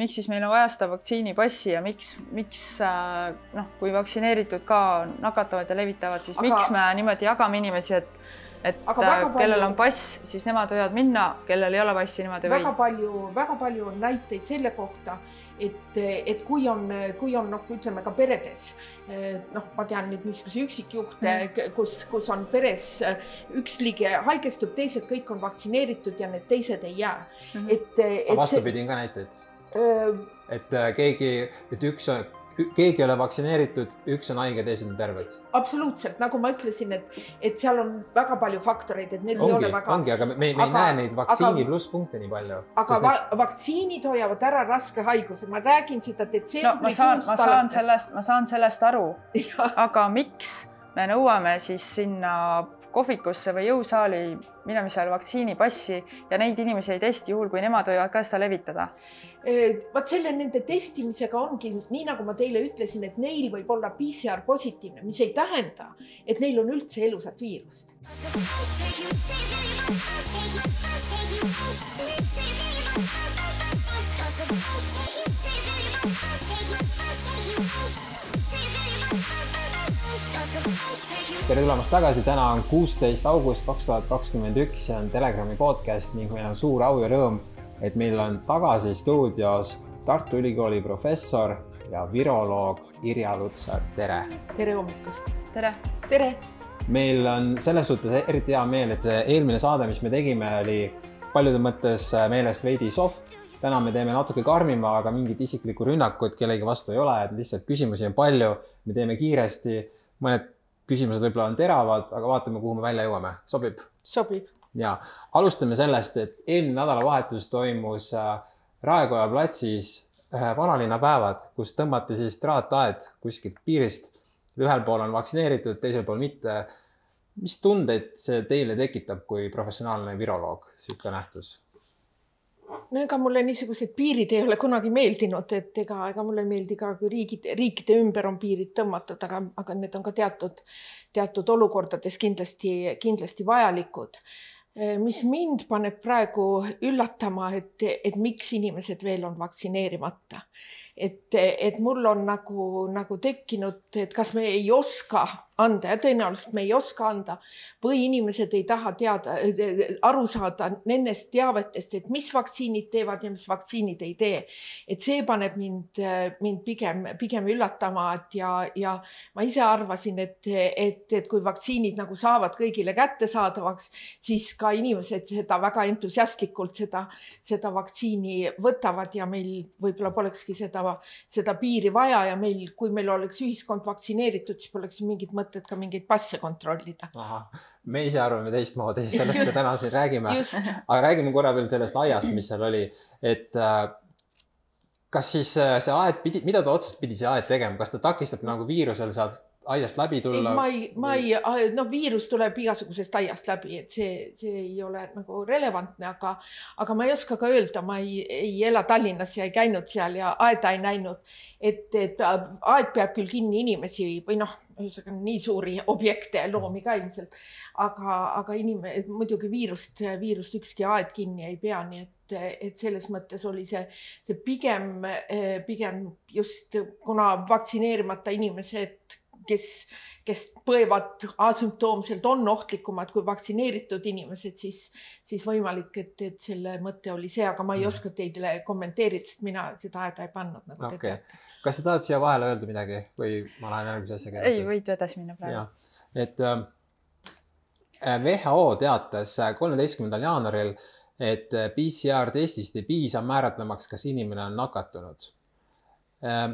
miks siis meil on vaja seda vaktsiinipassi ja miks, miks äh, noh, kui vaktsineeritud ka nakatavad ja levitavad, siis aga... miks me niimoodi jagame inimesi, et et aga äh, kellel palju, on pass, siis nemad võivad minna, kellel ei ole passi, nemad ei väga või. väga palju, väga palju on näiteid selle kohta, et, et kui on, kui on noh, ütleme ka peredes noh, ma tean nüüd niisuguseid üksikjuhte mm., kus, kus on peres üks liige haigestub, teised kõik on vaktsineeritud ja need teised ei jää mm. -hmm. et, et. vastupidi see... on ka näiteid et äh, keegi, et üks on, keegi ei ole vaktsineeritud, üks on haige, teised on terved. absoluutselt, nagu ma ütlesin, et, et seal on väga palju faktoreid, et need ongi, ei ole väga. ongi, aga me, me aga, ei näe neid vaktsiini plusspunkte nii palju. aga va need... vaktsiinid hoiavad ära raske haiguse, ma räägin seda detsembrikuust no,. ma saan, ma saan sellest, ma saan sellest aru aga miks me nõuame siis sinna kohvikusse või jõusaali minemisel vaktsiinipassi ja neid inimesi ei testi juhul, kui nemad võivad ka seda levitada? vot selle nende testimisega ongi nii, nagu ma teile ütlesin, et neil võib olla PCR positiivne, mis ei tähenda, et neil on üldse elusat viirust. Tere tulemast tagasi, täna on kuusteist august kaks tuhat kakskümmend üks, see on Telegrami podcast ning meil on suur au ja rõõm, et meil on tagasi stuudios Tartu Ülikooli professor ja viroloog Irja Lutsar, tere. tere hommikust. tere. tere. meil on selles suhtes eriti hea meel, et eelmine saade, mis me tegime, oli paljude mõttes meelest veidi soft täna me teeme natuke karmima, aga mingit isiklikku rünnakut kellegi vastu ei ole, et lihtsalt küsimusi on palju, me teeme kiiresti, mõned küsimused võib-olla on teravad, aga vaatame, kuhu me välja jõuame, sobib? sobib. ja alustame sellest, et eelmine nädalavahetus toimus äh, Raekoja platsis vanalinnapäevad, kus tõmmati siis traataed kuskilt piirist. ühel pool on vaktsineeritud, teisel pool mitte. mis tundeid see teile tekitab kui professionaalne viroloog, niisugune nähtus? No ega mulle niisugused piirid ei ole kunagi meeldinud, et ega, ega mulle ei meeldi ka, kui riigid, riikide ümber on piirid tõmmatud, aga, aga need on ka teatud, teatud olukordades kindlasti, kindlasti vajalikud. mis mind paneb praegu üllatama, et, et miks inimesed veel on vaktsineerimata. Et, et mul on nagu, nagu tekkinud, et kas me ei oska anda ja tõenäoliselt me ei oska anda või inimesed ei taha teada, aru saada nendest teavetest, et mis vaktsiinid teevad ja mis vaktsiinid ei tee. et see paneb mind, mind pigem, pigem üllatama, et ja, ja ma ise arvasin, et, et, et kui vaktsiinid nagu saavad kõigile kättesaadavaks, siis ka inimesed seda väga entusiastlikult seda, seda vaktsiini võtavad ja meil võib-olla polekski seda, seda piiri vaja ja meil, kui meil oleks ühiskond vaktsineeritud, siis poleks mingit mõtet mõtet ka mingeid passe kontrollida. me ise arvame teistmoodi, sellest just, me täna siin räägime. aga räägime korra veel sellest aiast, mis seal oli, et äh, kas siis äh, see aed pidi, mida ta otseselt pidi see aed tegema, kas ta takistab nagu viirusel sealt aiast läbi tulla? ma ei, ma ei, noh, viirus tuleb igasugusest aiast läbi, et see, see ei ole nagu relevantne, aga, aga ma ei oska ka öelda, ma ei, ei ela Tallinnas ja ei käinud seal ja aeda ei näinud. et, et aed peab küll kinni inimesi või noh, ühesõnaga nii suuri objekte, loomi ka ilmselt, aga, aga inim-, muidugi viirust, viirust ükski aed kinni ei pea, nii et, et selles mõttes oli see, see pigem, pigem just kuna vaktsineerimata inimesed kes, kes põevad asümptoomselt, on ohtlikumad kui vaktsineeritud inimesed, siis, siis võimalik, et, et selle mõte oli see, aga ma ei mm. oska teile kommenteerida, sest mina seda aeda ei pannud, nagu okay. te teate. kas sa tahad siia vahele öelda midagi või ma lähen järgmise asjaga edasi? ei, võid edasi minna praegu. et äh, WHO teatas kolmeteistkümnendal jaanuaril, et PCR testist ei piisa määratlemaks, kas inimene on nakatunud äh,.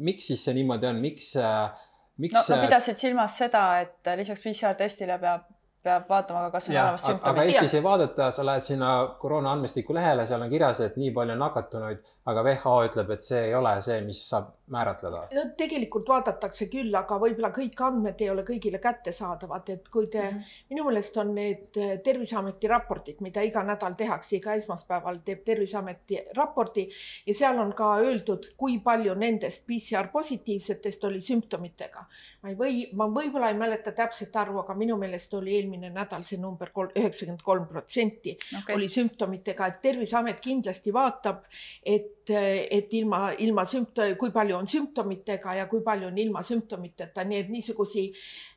miks siis see niimoodi on, miks äh, miks no, sa pidasid silmas seda, et lisaks PCR testile peab peab vaatama ka, kas on olemas sümptomid. aga Eestis ei vaadata, sa lähed sinna koroona andmestiku lehele, seal on kirjas, et nii palju nakatunuid, aga WHO ütleb, et see ei ole see, mis saab määratleda. no tegelikult vaadatakse küll, aga võib-olla kõik andmed ei ole kõigile kättesaadavad, et kui te mm, -hmm. minu meelest on need äh, Terviseameti raportid, mida iga nädal tehakse, iga esmaspäeval teeb Terviseameti raporti ja seal on ka öeldud, kui palju nendest PCR positiivsetest oli sümptomitega. ma ei või, ma võib-olla ei mäleta täpset arvu, aga minu meelest oli eelmine nädal see number üheksakümmend kolm protsenti oli sümptomitega, et Terviseamet kindlasti vaatab, et, et ilma, ilma sümpto-, kui palju on sümptomitega ja kui palju on ilma sümptomiteta, nii et niisugusi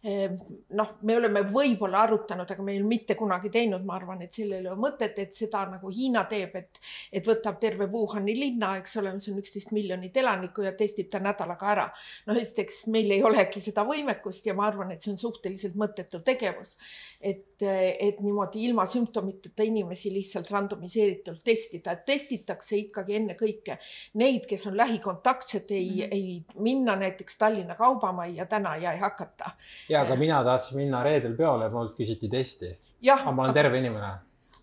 noh, me oleme võib-olla arutanud, aga me ei ole mitte kunagi teinud, ma arvan, et sellel ei ole mõtet, et seda nagu Hiina teeb, et, et võtab terve Wuhani linna, eks ole, mis on üksteist miljonit elanikku ja testib ta nädalaga ära. noh, esiteks meil ei olegi seda võimekust ja ma arvan, et see on suhteliselt mõttetu tegevus. et, et niimoodi ilma sümptomiteta inimesi lihtsalt randomiseeritult testida, et testitakse ikkagi ennekõike neid, kes on lähikontaktsed, ei mm, -hmm. ei minna näiteks Tallinna Kaubamajja täna ja ei hakata ja, aga mina tahtsin minna reedel peole, mult küsiti testi. aga ma olen terve inimene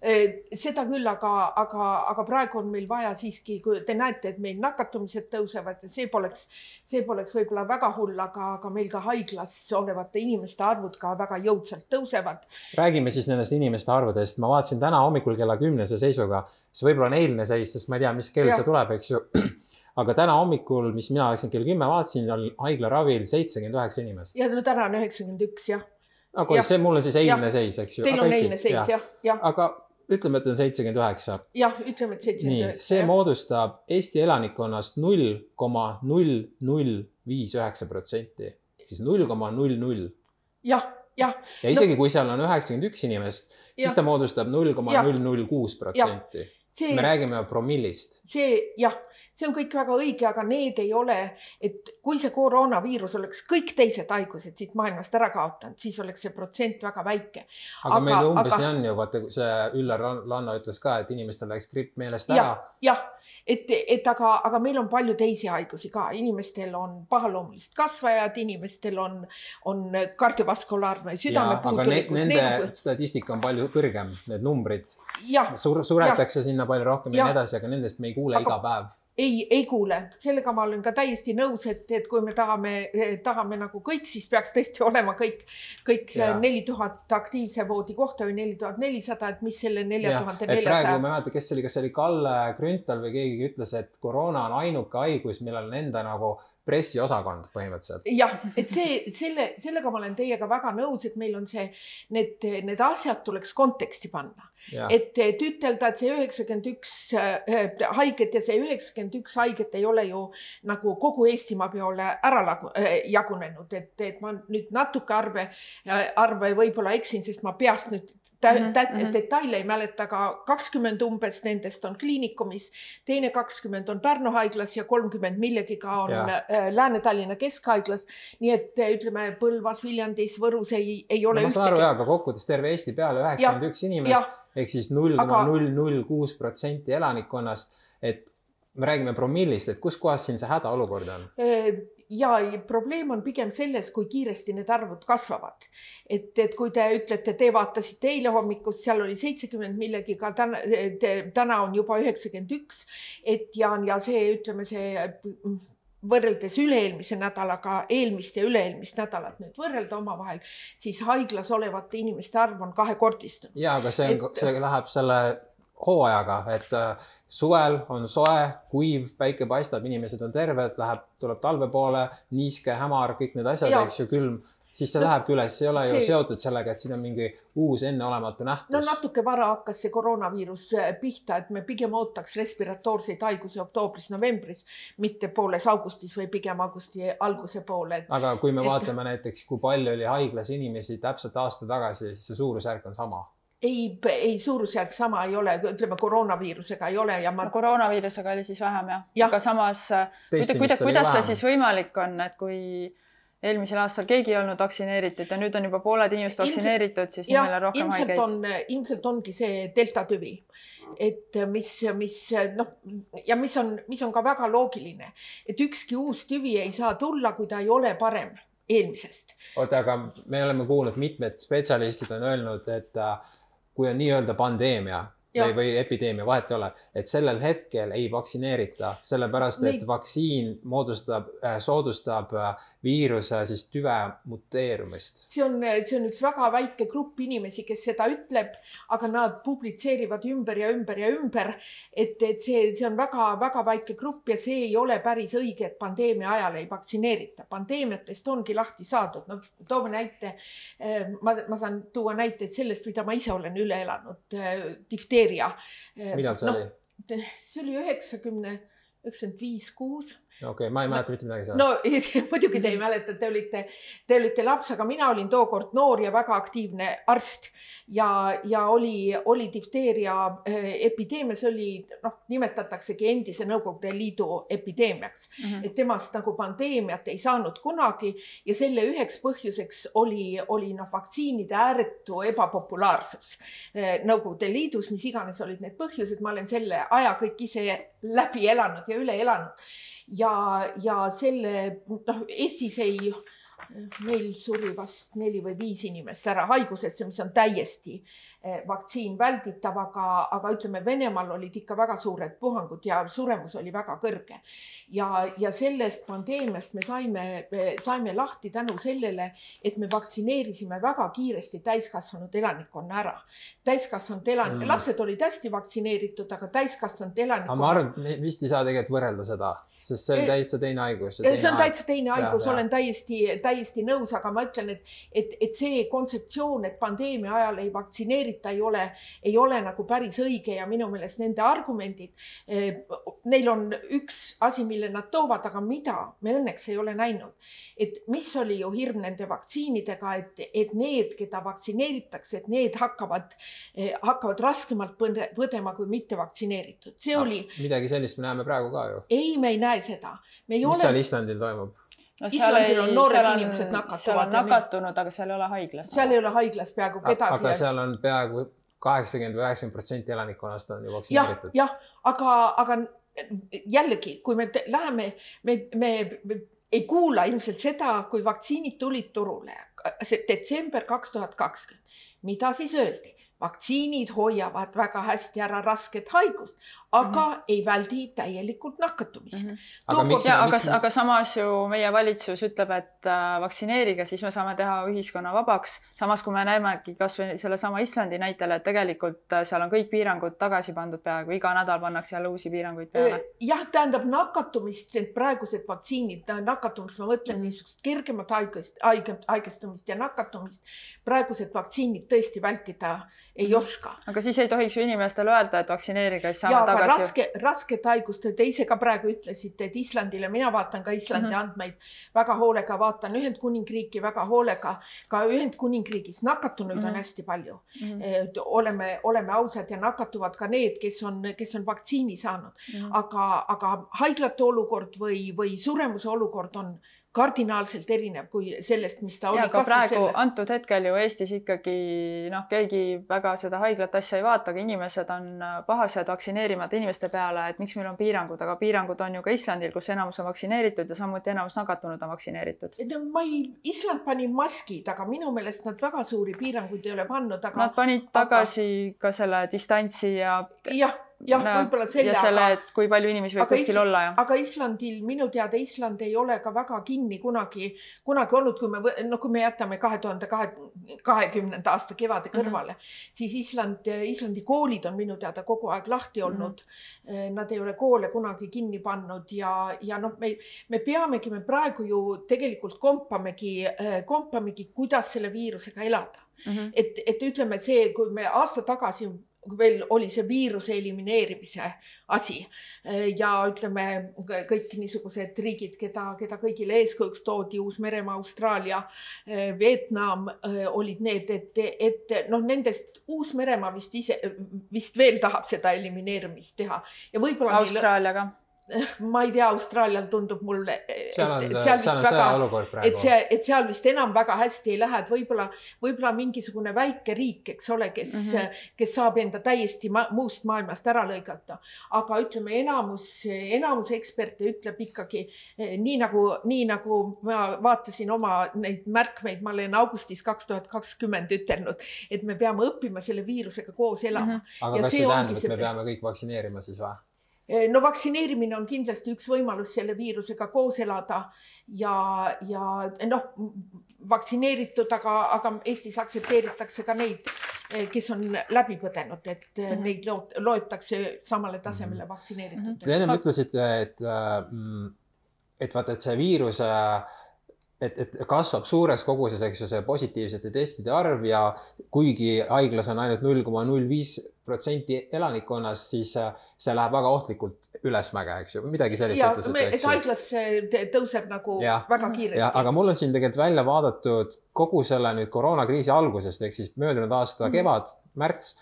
seda küll, aga, aga, aga praegu on meil vaja siiski, kui te näete, et meil nakatumised tõusevad ja see poleks, see poleks võib-olla väga hull, aga, aga meil ka haiglas olevate inimeste arvud ka väga jõudsalt tõusevad. räägime siis nendest inimeste arvudest, ma vaatasin täna hommikul kella kümnese seisuga, see võib-olla on eilne seis, sest ma ei tea, mis kell ja. see tuleb, eks ju aga täna hommikul, mis mina läksin kell kümme, vaatasin, on haiglaravil seitsekümmend üheksa inimest. ja no täna on üheksakümmend üks, jah. aga ja. see mul on siis eilne ja. seis, eks ju. Teil on eilne seis, jah, jah. aga ütleme, et on seitsekümmend üheksa. jah, ütleme, et seitsekümmend üheksa. see jah. moodustab Eesti elanikkonnast null koma null null viis üheksa protsenti, siis null koma null null. jah, jah. ja isegi no. kui seal on üheksakümmend üks inimest, siis ta moodustab null koma null null kuus protsenti. Me räägime promillist. see jah see on kõik väga õige, aga need ei ole, et kui see koroonaviirus oleks kõik teised haigused siit maailmast ära kaotanud, siis oleks see protsent väga väike. aga, aga meil umbes aga... nii on ju, vaata see Üllar Lanno ütles ka, et inimestel läks gripp meelest ära ja,. jah, et, et aga, aga meil on palju teisi haigusi ka, inimestel on pahaloomulised kasvajad, inimestel on, on kardiovaskulaarne südamepuudulikkus. Nende nagu... statistika on palju kõrgem, need numbrid. Sur, suretakse ja. sinna palju rohkem ja nii edasi, aga nendest me ei kuule aga, iga päev ei, ei kuule, sellega ma olen ka täiesti nõus, et, et kui me tahame, tahame nagu kõik, siis peaks tõesti olema kõik, kõik neli tuhat aktiivse voodi kohta või neli tuhat nelisada, et mis selle nelja tuhande neljasaja. praegu ma ei mäleta, kes see oli, kas see oli Kalle Grünthal või keegi ütles, et koroona on ainuke haigus, millel on enda nagu pressiosakond põhimõtteliselt. jah, et see, selle, sellega ma olen teiega väga nõus, et meil on see, need, need asjad tuleks konteksti panna. et, et ütelda, et see üheksakümmend üks äh, haiget ja see üheksakümmend üks haiget ei ole ju nagu kogu Eestimaa peale ära lagu, äh, jagunenud, et, et ma nüüd natuke arve, arve võib-olla eksin, sest ma peast nüüd tä- mm -hmm. detaile ei mäleta, aga kakskümmend umbes nendest on kliinikumis, teine kakskümmend on Pärnu haiglas ja kolmkümmend millegiga on ja. Äh, Lääne-Tallinna Keskhaiglas. nii et äh, ütleme Põlvas, Viljandis, Võrus ei, ei ole. ma saan aru jaa, aga kokkuvõttes terve Eesti peale üheksakümmend üks inimest ehk siis null koma null null kuus protsenti elanikkonnast, et me räägime promillist, et kus kohas siin see hädaolukord on? Ja probleem on pigem selles, kui kiiresti need arvud kasvavad. et, et kui te ütlete, te vaatasite eile hommikust, seal oli seitsekümmend millegiga, täna, täna on juba üheksakümmend üks, et ja, ja see, ütleme see võrreldes üle-eelmise nädalaga, eelmist ja üle-eelmist nädalat nüüd võrrelda omavahel, siis haiglas olevate inimeste arv on kahekordistunud. ja, aga see on, see läheb selle hooajaga, et suvel on soe, kuiv, päike paistab, inimesed on terved, läheb, tuleb talve poole, niiske, hämar, kõik need asjad, eks ju, külm, siis see no, lähebki üles, ei ole see... ju seotud sellega, et siin on mingi uus enneolematu nähtus. no natuke vara hakkas see koroonaviirus äh, pihta, et me pigem ootaks respiratoorseid haigusi oktoobris-novembris, mitte pooles augustis või pigem augusti alguse poole. aga kui me et... vaatame näiteks, kui palju oli haiglas inimesi täpselt aasta tagasi, siis see suurusjärk on sama ei, ei suurusjärk sama ei ole, ütleme koroonaviirusega ei ole ja ma. koroonaviirusega oli siis vähem jah ja., aga samas kuida, kuida, kuidas see siis võimalik on, et kui eelmisel aastal keegi ei olnud vaktsineeritud ja nüüd on juba pooled inimesed vaktsineeritud, siis ja, meil on rohkem ilmselt haigeid. on, ilmselt ongi see delta tüvi, et mis, mis noh, ja mis on, mis on ka väga loogiline, et ükski uus tüvi ei saa tulla, kui ta ei ole parem eelmisest. oota, aga me oleme kuulnud, mitmed spetsialistid on öelnud, et äh, kui on nii-öelda pandeemia Ja. või, või epideemia, vahet ei ole, et sellel hetkel ei vaktsineerita, sellepärast et Neid... vaktsiin moodustab, äh, soodustab äh, viiruse siis tüve muteerumist. see on, see on üks väga väike grupp inimesi, kes seda ütleb, aga nad publitseerivad ümber ja ümber ja ümber. et, et see, see on väga-väga väike grupp ja see ei ole päris õige, et pandeemia ajal ei vaktsineerita. pandeemiatest ongi lahti saadud, no toome näite. Eh, ma, ma saan tuua näiteid sellest, mida ma ise olen üle elanud. Eh, difteeria. Eh, millal see no, oli? see oli üheksakümne üheksakümmend viis, kuus okei okay,, ma ei mäleta mitte midagi sellest. no muidugi te ei mäleta, te olite, te olite laps, aga mina olin tookord noor ja väga aktiivne arst ja, ja oli, oli difteeria äh, epideemia, see oli noh, nimetataksegi endise Nõukogude Liidu epideemiaks mm, -hmm. et temast nagu pandeemiat ei saanud kunagi ja selle üheks põhjuseks oli, oli noh, vaktsiinide ääretu ebapopulaarsus äh, Nõukogude Liidus, mis iganes olid need põhjused, ma olen selle aja kõik ise läbi elanud ja üle elanud ja, ja selle noh, Eestis ei, meil suri vast neli või viis inimest ära haigusesse, mis on täiesti vaktsiin välditav, aga, aga ütleme, Venemaal olid ikka väga suured puhangud ja suremus oli väga kõrge. ja, ja sellest pandeemiast me saime, saime lahti tänu sellele, et me vaktsineerisime väga kiiresti täiskasvanud elanikkonna ära. täiskasvanud elan- mm., lapsed olid hästi vaktsineeritud, aga täiskasvanud elanikkonna. aga ma arvan, vist ei saa tegelikult võrrelda seda, sest see on täitsa teine haigus. see on täitsa teine haigus, olen täiesti, täiesti nõus, aga ma ütlen, et, et, et see kontseptsioon, et pandeemia ajal ei vaktsineeri vaktsineerita ei ole, ei ole nagu päris õige ja minu meelest nende argumendid, eh, neil on üks asi, mille nad toovad, aga mida me õnneks ei ole näinud. et mis oli ju hirm nende vaktsiinidega, et, et need, keda vaktsineeritakse, et need hakkavad, eh, hakkavad raskemalt põdema kui mittevaktsineeritud, see no, oli. midagi sellist me näeme praegu ka ju. ei, me ei näe seda. mis ole... seal Islandil toimub? No Islandil on noored on, inimesed nakatuvad. seal on nakatunud, aga seal ei ole haiglas. seal ei ole haiglas peaaegu kedagi. aga seal on peaaegu kaheksakümmend või üheksakümmend protsenti elanikkonnast on ju vaktsineeritud. jah, aga, aga jällegi, kui me läheme, me, me, me ei kuula ilmselt seda, kui vaktsiinid tulid turule, see detsember kaks tuhat kakskümmend, mida siis öeldi? Vaktsiinid hoiavad väga hästi ära rasket haigust, aga mm -hmm. ei väldi täielikult nakatumist mm. -hmm. aga, miks, ja, aga, aga samas ju meie valitsus ütleb, et äh, vaktsineerige, siis me saame teha ühiskonna vabaks. samas kui me näemegi kasvõi sellesama Islandi näitel, et tegelikult äh, seal on kõik piirangud tagasi pandud peaaegu iga nädal pannakse jälle uusi piiranguid peale. Äh, jah, tähendab nakatumist, praegused vaktsiinid, nakatumist, ma mõtlen mm -hmm. niisugust kergemat haigest, haiget, haigestumist ja nakatumist. praegused vaktsiinid tõesti vältida ei oska. aga siis ei tohiks ju inimestele öelda, et vaktsineerige, siis saame tagasi. raske, rasket haigust, te ise ka praegu ütlesite, et Islandile, mina vaatan ka Islandi mm -hmm. andmeid väga hoolega, vaatan Ühendkuningriiki väga hoolega. ka Ühendkuningriigis nakatunuid mm -hmm. on mhm. hästi palju mm. -hmm. oleme, oleme ausad ja nakatuvad ka need, kes on, kes on vaktsiini saanud mm. -hmm. aga, aga haiglate olukord või, või suremuse olukord on kardinaalselt erinev kui sellest, mis ta oli. aga praegu selle... antud hetkel ju Eestis ikkagi noh, keegi väga seda haiglat asja ei vaata, aga inimesed on äh, pahased vaktsineerimata inimeste peale, et miks meil on piirangud, aga piirangud on ju ka Islandil, kus enamus on vaktsineeritud ja samuti enamus nakatunud on vaktsineeritud. no ma ei, Island pani maskid, aga minu meelest nad väga suuri piiranguid ei ole pannud, aga. Nad panid tagasi aga... ka selle distantsi ja. jah jah no,, võib-olla selle. ja selle, et kui palju inimesi võib kuskil is, olla ja. aga Islandil minu teada Island ei ole ka väga kinni kunagi, kunagi olnud, kui me, noh, kui me jätame kahe tuhande kahe, kahekümnenda aasta kevade mhm. kõrvale mm, -hmm. siis Island, Islandi koolid on minu teada kogu aeg lahti olnud mm. -hmm. Nad ei ole koole kunagi kinni pannud ja, ja noh, me, me peamegi, me praegu ju tegelikult kompamegi, kompamegi, kuidas selle viirusega elada mm. -hmm. et, et ütleme, see, kui me aasta tagasi veel oli see viiruse elimineerimise asi ja ütleme kõik niisugused riigid, keda, keda kõigile eeskujuks toodi, Uus-Meremaa, Austraalia, Vietnam olid need, et, et noh, nendest Uus-Meremaa vist ise, vist veel tahab seda elimineerimist teha ja võib-olla. Austraalia ka ma ei tea, Austraalial tundub mulle, et seal vist väga, et see, et seal vist enam väga hästi ei lähe, et võib-olla, võib-olla mingisugune väike riik, eks ole, kes mm, -hmm. kes saab enda täiesti ma muust maailmast ära lõigata. aga ütleme, enamus, enamus eksperte ütleb ikkagi eh, nii nagu, nii nagu ma vaatasin oma neid märkmeid, ma olen augustis kaks tuhat kakskümmend ütelnud, et me peame õppima selle viirusega koos elama mm. -hmm. aga ja kas see tähendab, et me peame kõik vaktsineerima siis või? Eh, no vaktsineerimine on kindlasti üks võimalus selle viirusega koos elada ja, ja noh, vaktsineeritud, aga, aga Eestis aktsepteeritakse ka neid, eh, kes on läbi põdenud, et mm -hmm. neid loot, loetakse samale tasemele mhm. vaktsineeritud mm. -hmm. Te ennem ütlesite, et, mm, et vaata, et see viirus et, et kasvab suures koguses, eks ju, see positiivsete testide arv ja kuigi haiglas on ainult null koma null viis protsenti elanikkonnast, siis äh, see läheb väga ohtlikult ülesmäge, eks ju, midagi sellist ja, et haiglas tõuseb nagu ja, väga kiiresti. aga mul on siin tegelikult välja vaadatud kogu selle nüüd koroonakriisi algusest ehk siis möödunud aasta mm. kevad, märts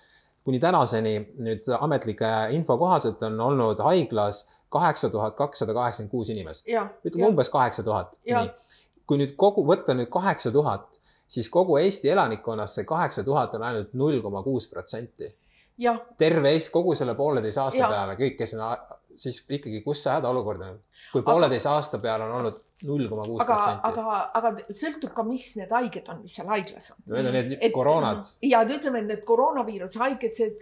kuni tänaseni nüüd ametlike info kohaselt on olnud haiglas kaheksa tuhat kakssada kaheksakümmend kuus inimest. ütleme umbes kaheksa tuhat. Kui nüüd kogu, võtta nüüd kaheksa tuhat, siis kogu Eesti elanikkonnast see kaheksa tuhat on ainult null koma kuus protsenti. terve Eesti, kogu selle pooleteise aasta ja. peale, kõik, kes on, siis ikkagi, kus see hädaolukord on? kui pooleteise aasta peale on olnud null koma kuus protsenti. aga, aga sõltub ka, mis need haiged on, mis seal haiglas on. Need on need et, koroonad. ja ütleme, need koroonaviiruse haiged, see,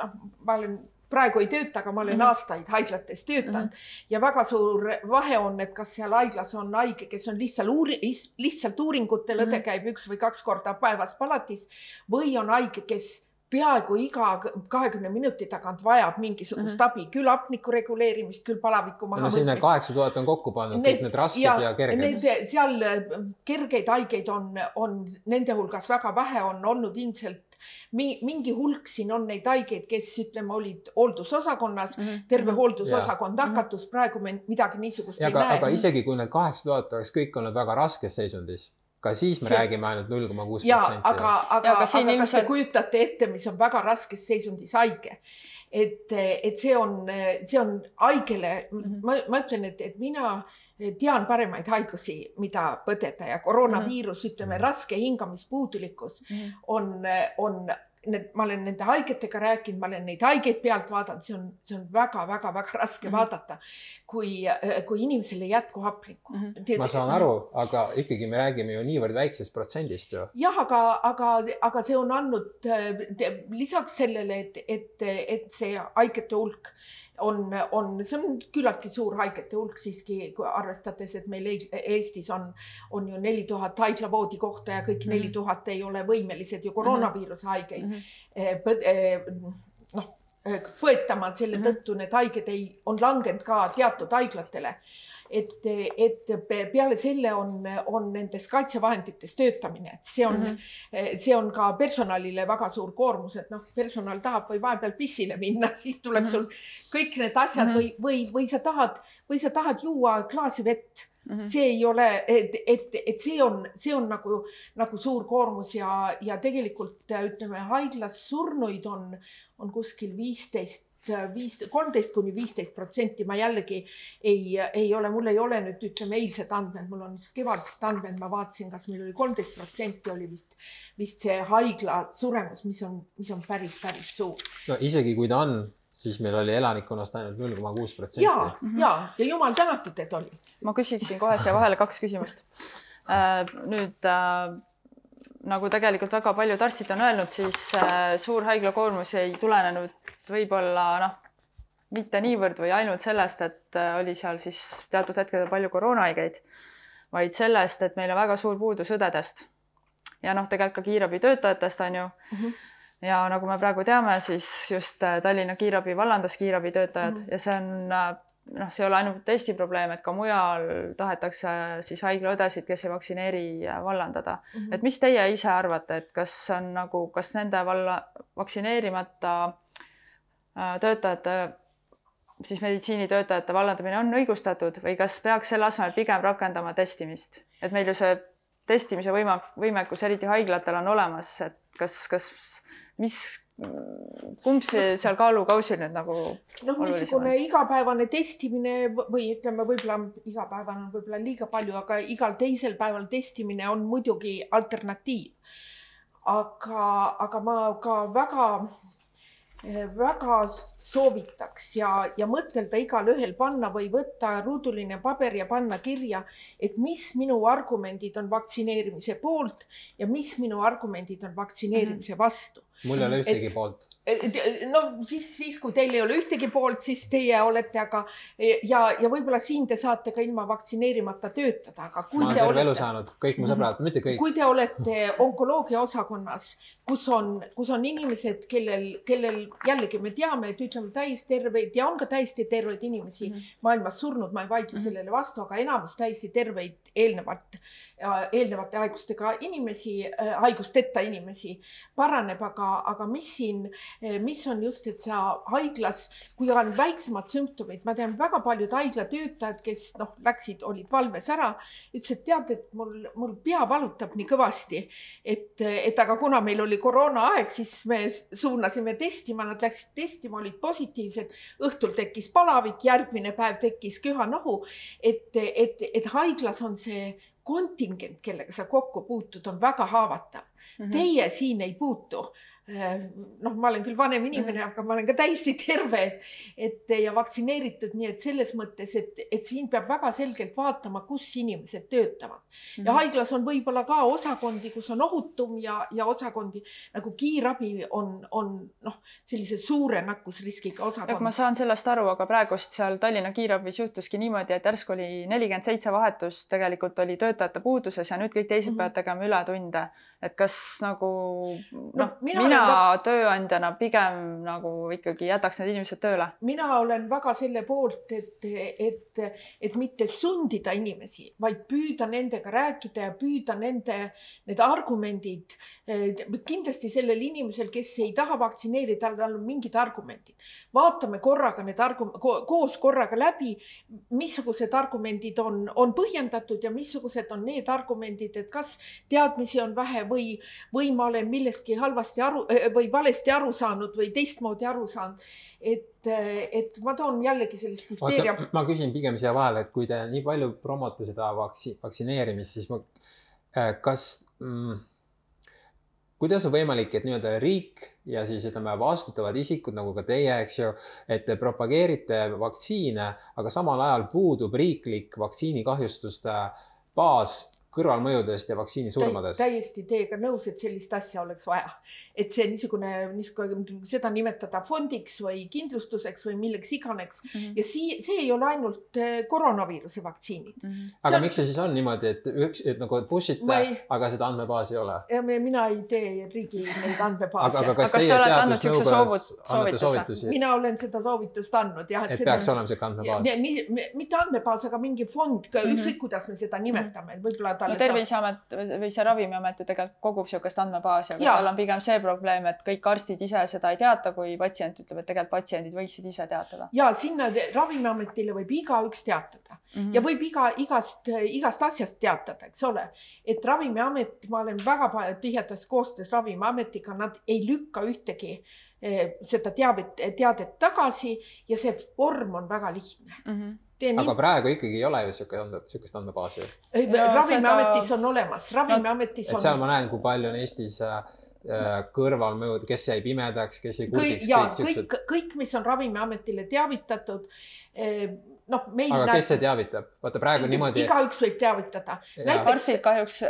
noh, ma olen praegu ei tööta, aga ma olen mm -hmm. aastaid haiglates töötanud mm -hmm. ja väga suur vahe on, et kas seal haiglas on haige, kes on lihtsalt uuri-, lihtsalt uuringutel mm, -hmm. õde käib üks või kaks korda päevas palatis või on haige, kes peaaegu iga kahekümne minuti tagant vajab mingisugust mm -hmm. abi, küll hapniku reguleerimist, küll palaviku maha no, sinna kaheksa tuhat on kokku pannud kõik need rasked ja, ja kerged. seal äh, kergeid haigeid on, on nende hulgas väga vähe, on olnud ilmselt mingi hulk siin on neid haigeid, kes ütleme, olid hooldusosakonnas mm, -hmm. terve hooldusosakond ja. nakatus, praegu me midagi niisugust ja, ei aga, näe. aga isegi kui need kaheksa tuhat oleks kõik olnud väga raskes seisundis ka siis me see... räägime ainult null koma kuus protsenti. aga, aga, aga, aga ilmselt... kas te kujutate ette, mis on väga raskes seisundis haige? et, et see on, see on haigele mm, -hmm. ma, ma ütlen, et, et mina tean paremaid haigusi, mida põdeda ja koroonaviirus mm, -hmm. ütleme, raske hingamispuudulikkus mm -hmm. on, on need, ma olen nende haigetega rääkinud, ma olen neid haigeid pealt vaadanud, see on, see on väga-väga-väga raske mm -hmm. vaadata, kui, kui inimesel ei jätku hapnikku mm. -hmm. ma saan aru, aga ikkagi me räägime ju niivõrd väiksest protsendist ju. jah, aga, aga, aga see on andnud lisaks sellele, et, et, et see haigete hulk on, on, see on küllaltki suur haigete hulk siiski, arvestades, et meil Eestis on, on ju neli tuhat haiglavoodi kohta ja kõik neli mm -hmm. tuhat ei ole võimelised ju koroonaviiruse haigeid mm -hmm. noh, põetama, selle mm -hmm. tõttu need haiged ei, on langenud ka teatud haiglatele et, et peale selle on, on nendes kaitsevahendites töötamine, et see on mm, -hmm. see on ka personalile väga suur koormus, et noh, personal tahab või vahepeal pissile minna, siis tuleb mm -hmm. sul kõik need asjad mm -hmm. või, või, või sa tahad, või sa tahad juua klaasi vett Mm -hmm. see ei ole, et, et, et see on, see on nagu, nagu suur koormus ja, ja tegelikult ütleme, haiglas surnuid on, on kuskil viisteist viis, kolmteist kuni viisteist protsenti, ma jällegi ei, ei ole, mul ei ole nüüd ütleme eilsed andmed, mul on kevadised andmed, ma vaatasin, kas meil oli kolmteist protsenti oli vist, vist see haigla suremus, mis on, mis on päris, päris suur. no isegi kui ta on, siis meil oli elanikkonnast ainult null koma kuus protsenti. ja, ja, ja jumal tänatud, et oli. ma küsiksin kohe siia vahele kaks küsimust. Äh, nüüd äh, nagu tegelikult väga paljud arstid on öelnud, siis äh, suur haiglakoormus ei tulenenud võib-olla noh, mitte niivõrd või ainult sellest, et äh, oli seal siis teatud hetkedel palju koroonahaigeid, vaid sellest, et meil on väga suur puudus õdedest. ja noh, tegelikult ka kiirabitöötajatest on ju mm. -hmm. ja nagu me praegu teame, siis just äh, Tallinna kiirabi vallandas kiirabitöötajad mm -hmm. ja see on äh, noh, see ei ole ainult Eesti probleem, et ka mujal tahetakse siis haiglaõdesid, kes ei vaktsineeri, vallandada mm. -hmm. et mis teie ise arvate, et kas on nagu, kas nende valla vaktsineerimata töötajate, siis meditsiinitöötajate vallandamine on õigustatud või kas peaks selle asemel pigem rakendama testimist, et meil ju see testimise võima-, võimekus, eriti haiglatel on olemas, et kas, kas, mis, kumb see seal kaalukausil nüüd nagu noh, niisugune igapäevane testimine või ütleme, võib-olla igapäevane on võib-olla liiga palju, aga igal teisel päeval testimine on muidugi alternatiiv. aga, aga ma ka väga väga soovitaks ja, ja mõtelda igalühel panna või võtta ruuduline paber ja panna kirja, et mis minu argumendid on vaktsineerimise poolt ja mis minu argumendid on vaktsineerimise mhm. vastu mul ei ole ühtegi et, poolt. No siis, siis kui teil ei ole ühtegi poolt, siis teie olete, aga ja, ja võib-olla siin te saate ka ilma vaktsineerimata töötada, aga kui ma te olete. elu saanud, kõik mu sõbrad, mitte kõik. kui te olete onkoloogia osakonnas kus on, kus on inimesed, kellel, kellel jällegi me teame, et ütleme täisterveid ja on ka täiesti terveid inimesi mm -hmm. maailmas surnud, ma ei vaidle mm -hmm. sellele vastu, aga enamus täiesti terveid eelnevalt, eelnevate haigustega inimesi, äh, haigusteta inimesi paraneb, aga, aga mis siin, mis on just, et sa haiglas, kui on väiksemad sümptomid, ma tean väga paljud haiglatöötajad, kes noh, läksid, olid valves ära, ütlesid, et tead, et mul, mul pea valutab nii kõvasti, et, et aga kuna meil oli koroonaaeg, siis me suunasime testima, nad läksid testima, olid positiivsed. õhtul tekkis palavik, järgmine päev tekkis köha-nohu. et, et, et haiglas on see kontingent, kellega sa kokku puutud, on väga haavatav mm. -hmm. Teie siin ei puutu noh, ma olen küll vanem inimene, aga ma olen ka täiesti terve, et, ja vaktsineeritud, nii et selles mõttes, et, et siin peab väga selgelt vaatama, kus inimesed töötavad mm. -hmm. ja haiglas on võib-olla ka osakondi, kus on ohutum ja, ja osakondi nagu kiirabi on, on noh, sellise suure nakkusriskiga osakond. ma saan sellest aru, aga praegust seal Tallinna kiirabis juhtuski niimoodi, et järsku oli nelikümmend seitse vahetust, tegelikult oli töötajate puuduses ja nüüd kõik teised mm -hmm. peavad tegema ületunde et kas nagu noh no,, mina, mina olen... tööandjana pigem nagu ikkagi jätaks need inimesed tööle. mina olen väga selle poolt, et, et, et mitte sundida inimesi, vaid püüda nendega rääkida ja püüda nende, need argumendid. kindlasti sellel inimesel, kes ei taha vaktsineerida, tal on mingid argumendid. vaatame korraga need argu-, koos korraga läbi, missugused argumendid on, on põhjendatud ja missugused on need argumendid, et kas teadmisi on vähe või, või ma olen millestki halvasti aru äh, või valesti aru saanud või teistmoodi aru saanud. et, et ma toon jällegi sellist difteeria. ma küsin pigem siia vahele, et kui te nii palju promote seda vaktsi-, vaktsineerimist, siis ma, äh, kas mm, kuidas on võimalik, et nii-öelda riik ja siis ütleme, vastutavad isikud nagu ka teie, eks ju, et te propageerite vaktsiine, aga samal ajal puudub riiklik vaktsiinikahjustuste baas kõrvalmõjudest ja vaktsiinisurmadest. täiesti teiega nõus, et sellist asja oleks vaja. et see niisugune, niisugune, seda nimetada fondiks või kindlustuseks või milleks iganes mm. -hmm. ja sii-, see ei ole ainult eh, koroonaviiruse vaktsiinid mm. -hmm. aga on... miks see siis on niimoodi, et üks, et nagu push ite ei..., aga seda andmebaasi ei ole? mina ei tee riigi neid andmebaase. aga, aga kas teie teadusnõukojas annate soovitusi? mina olen seda soovitust andnud jah. et, et seda... peaks olema sihuke andmebaas? nii, mitte andmebaas, aga mingi fond mm, -hmm. ükskõik kuidas me seda nimetame, võib-olla talle no, Terviseamet või see Ravimiamet ju tegelikult kogub niisugust andmebaasi, aga ja. seal on pigem see probleem, et kõik arstid ise seda ei teata, kui patsient ütleb, et tegelikult patsiendid võiksid ise teatada. ja sinna Ravimiametile võib igaüks teatada mm -hmm. ja võib iga, igast, igast asjast teatada, eks ole. et Ravimiamet, ma olen väga tihedas koostöös Ravimiametiga, nad ei lükka ühtegi eh, seda teavet, teadet tagasi ja see vorm on väga lihtne mm. -hmm aga nii... praegu ikkagi ei ole ju sihuke ande, sihukest andmebaasi. ravimiametis seda... on olemas, ravimiametis no, on. seal ma näen, kui palju on Eestis äh, äh kõrvalmõjud, kes jäi pimedaks, kes jäi kurdiks. ja kõik, kõik, kõik, mis on Ravimiametile teavitatud eh, noh, meil. aga näeb... kes see teavitab? vaata praegu niimoodi. igaüks võib teavitada. Arstid kahjuks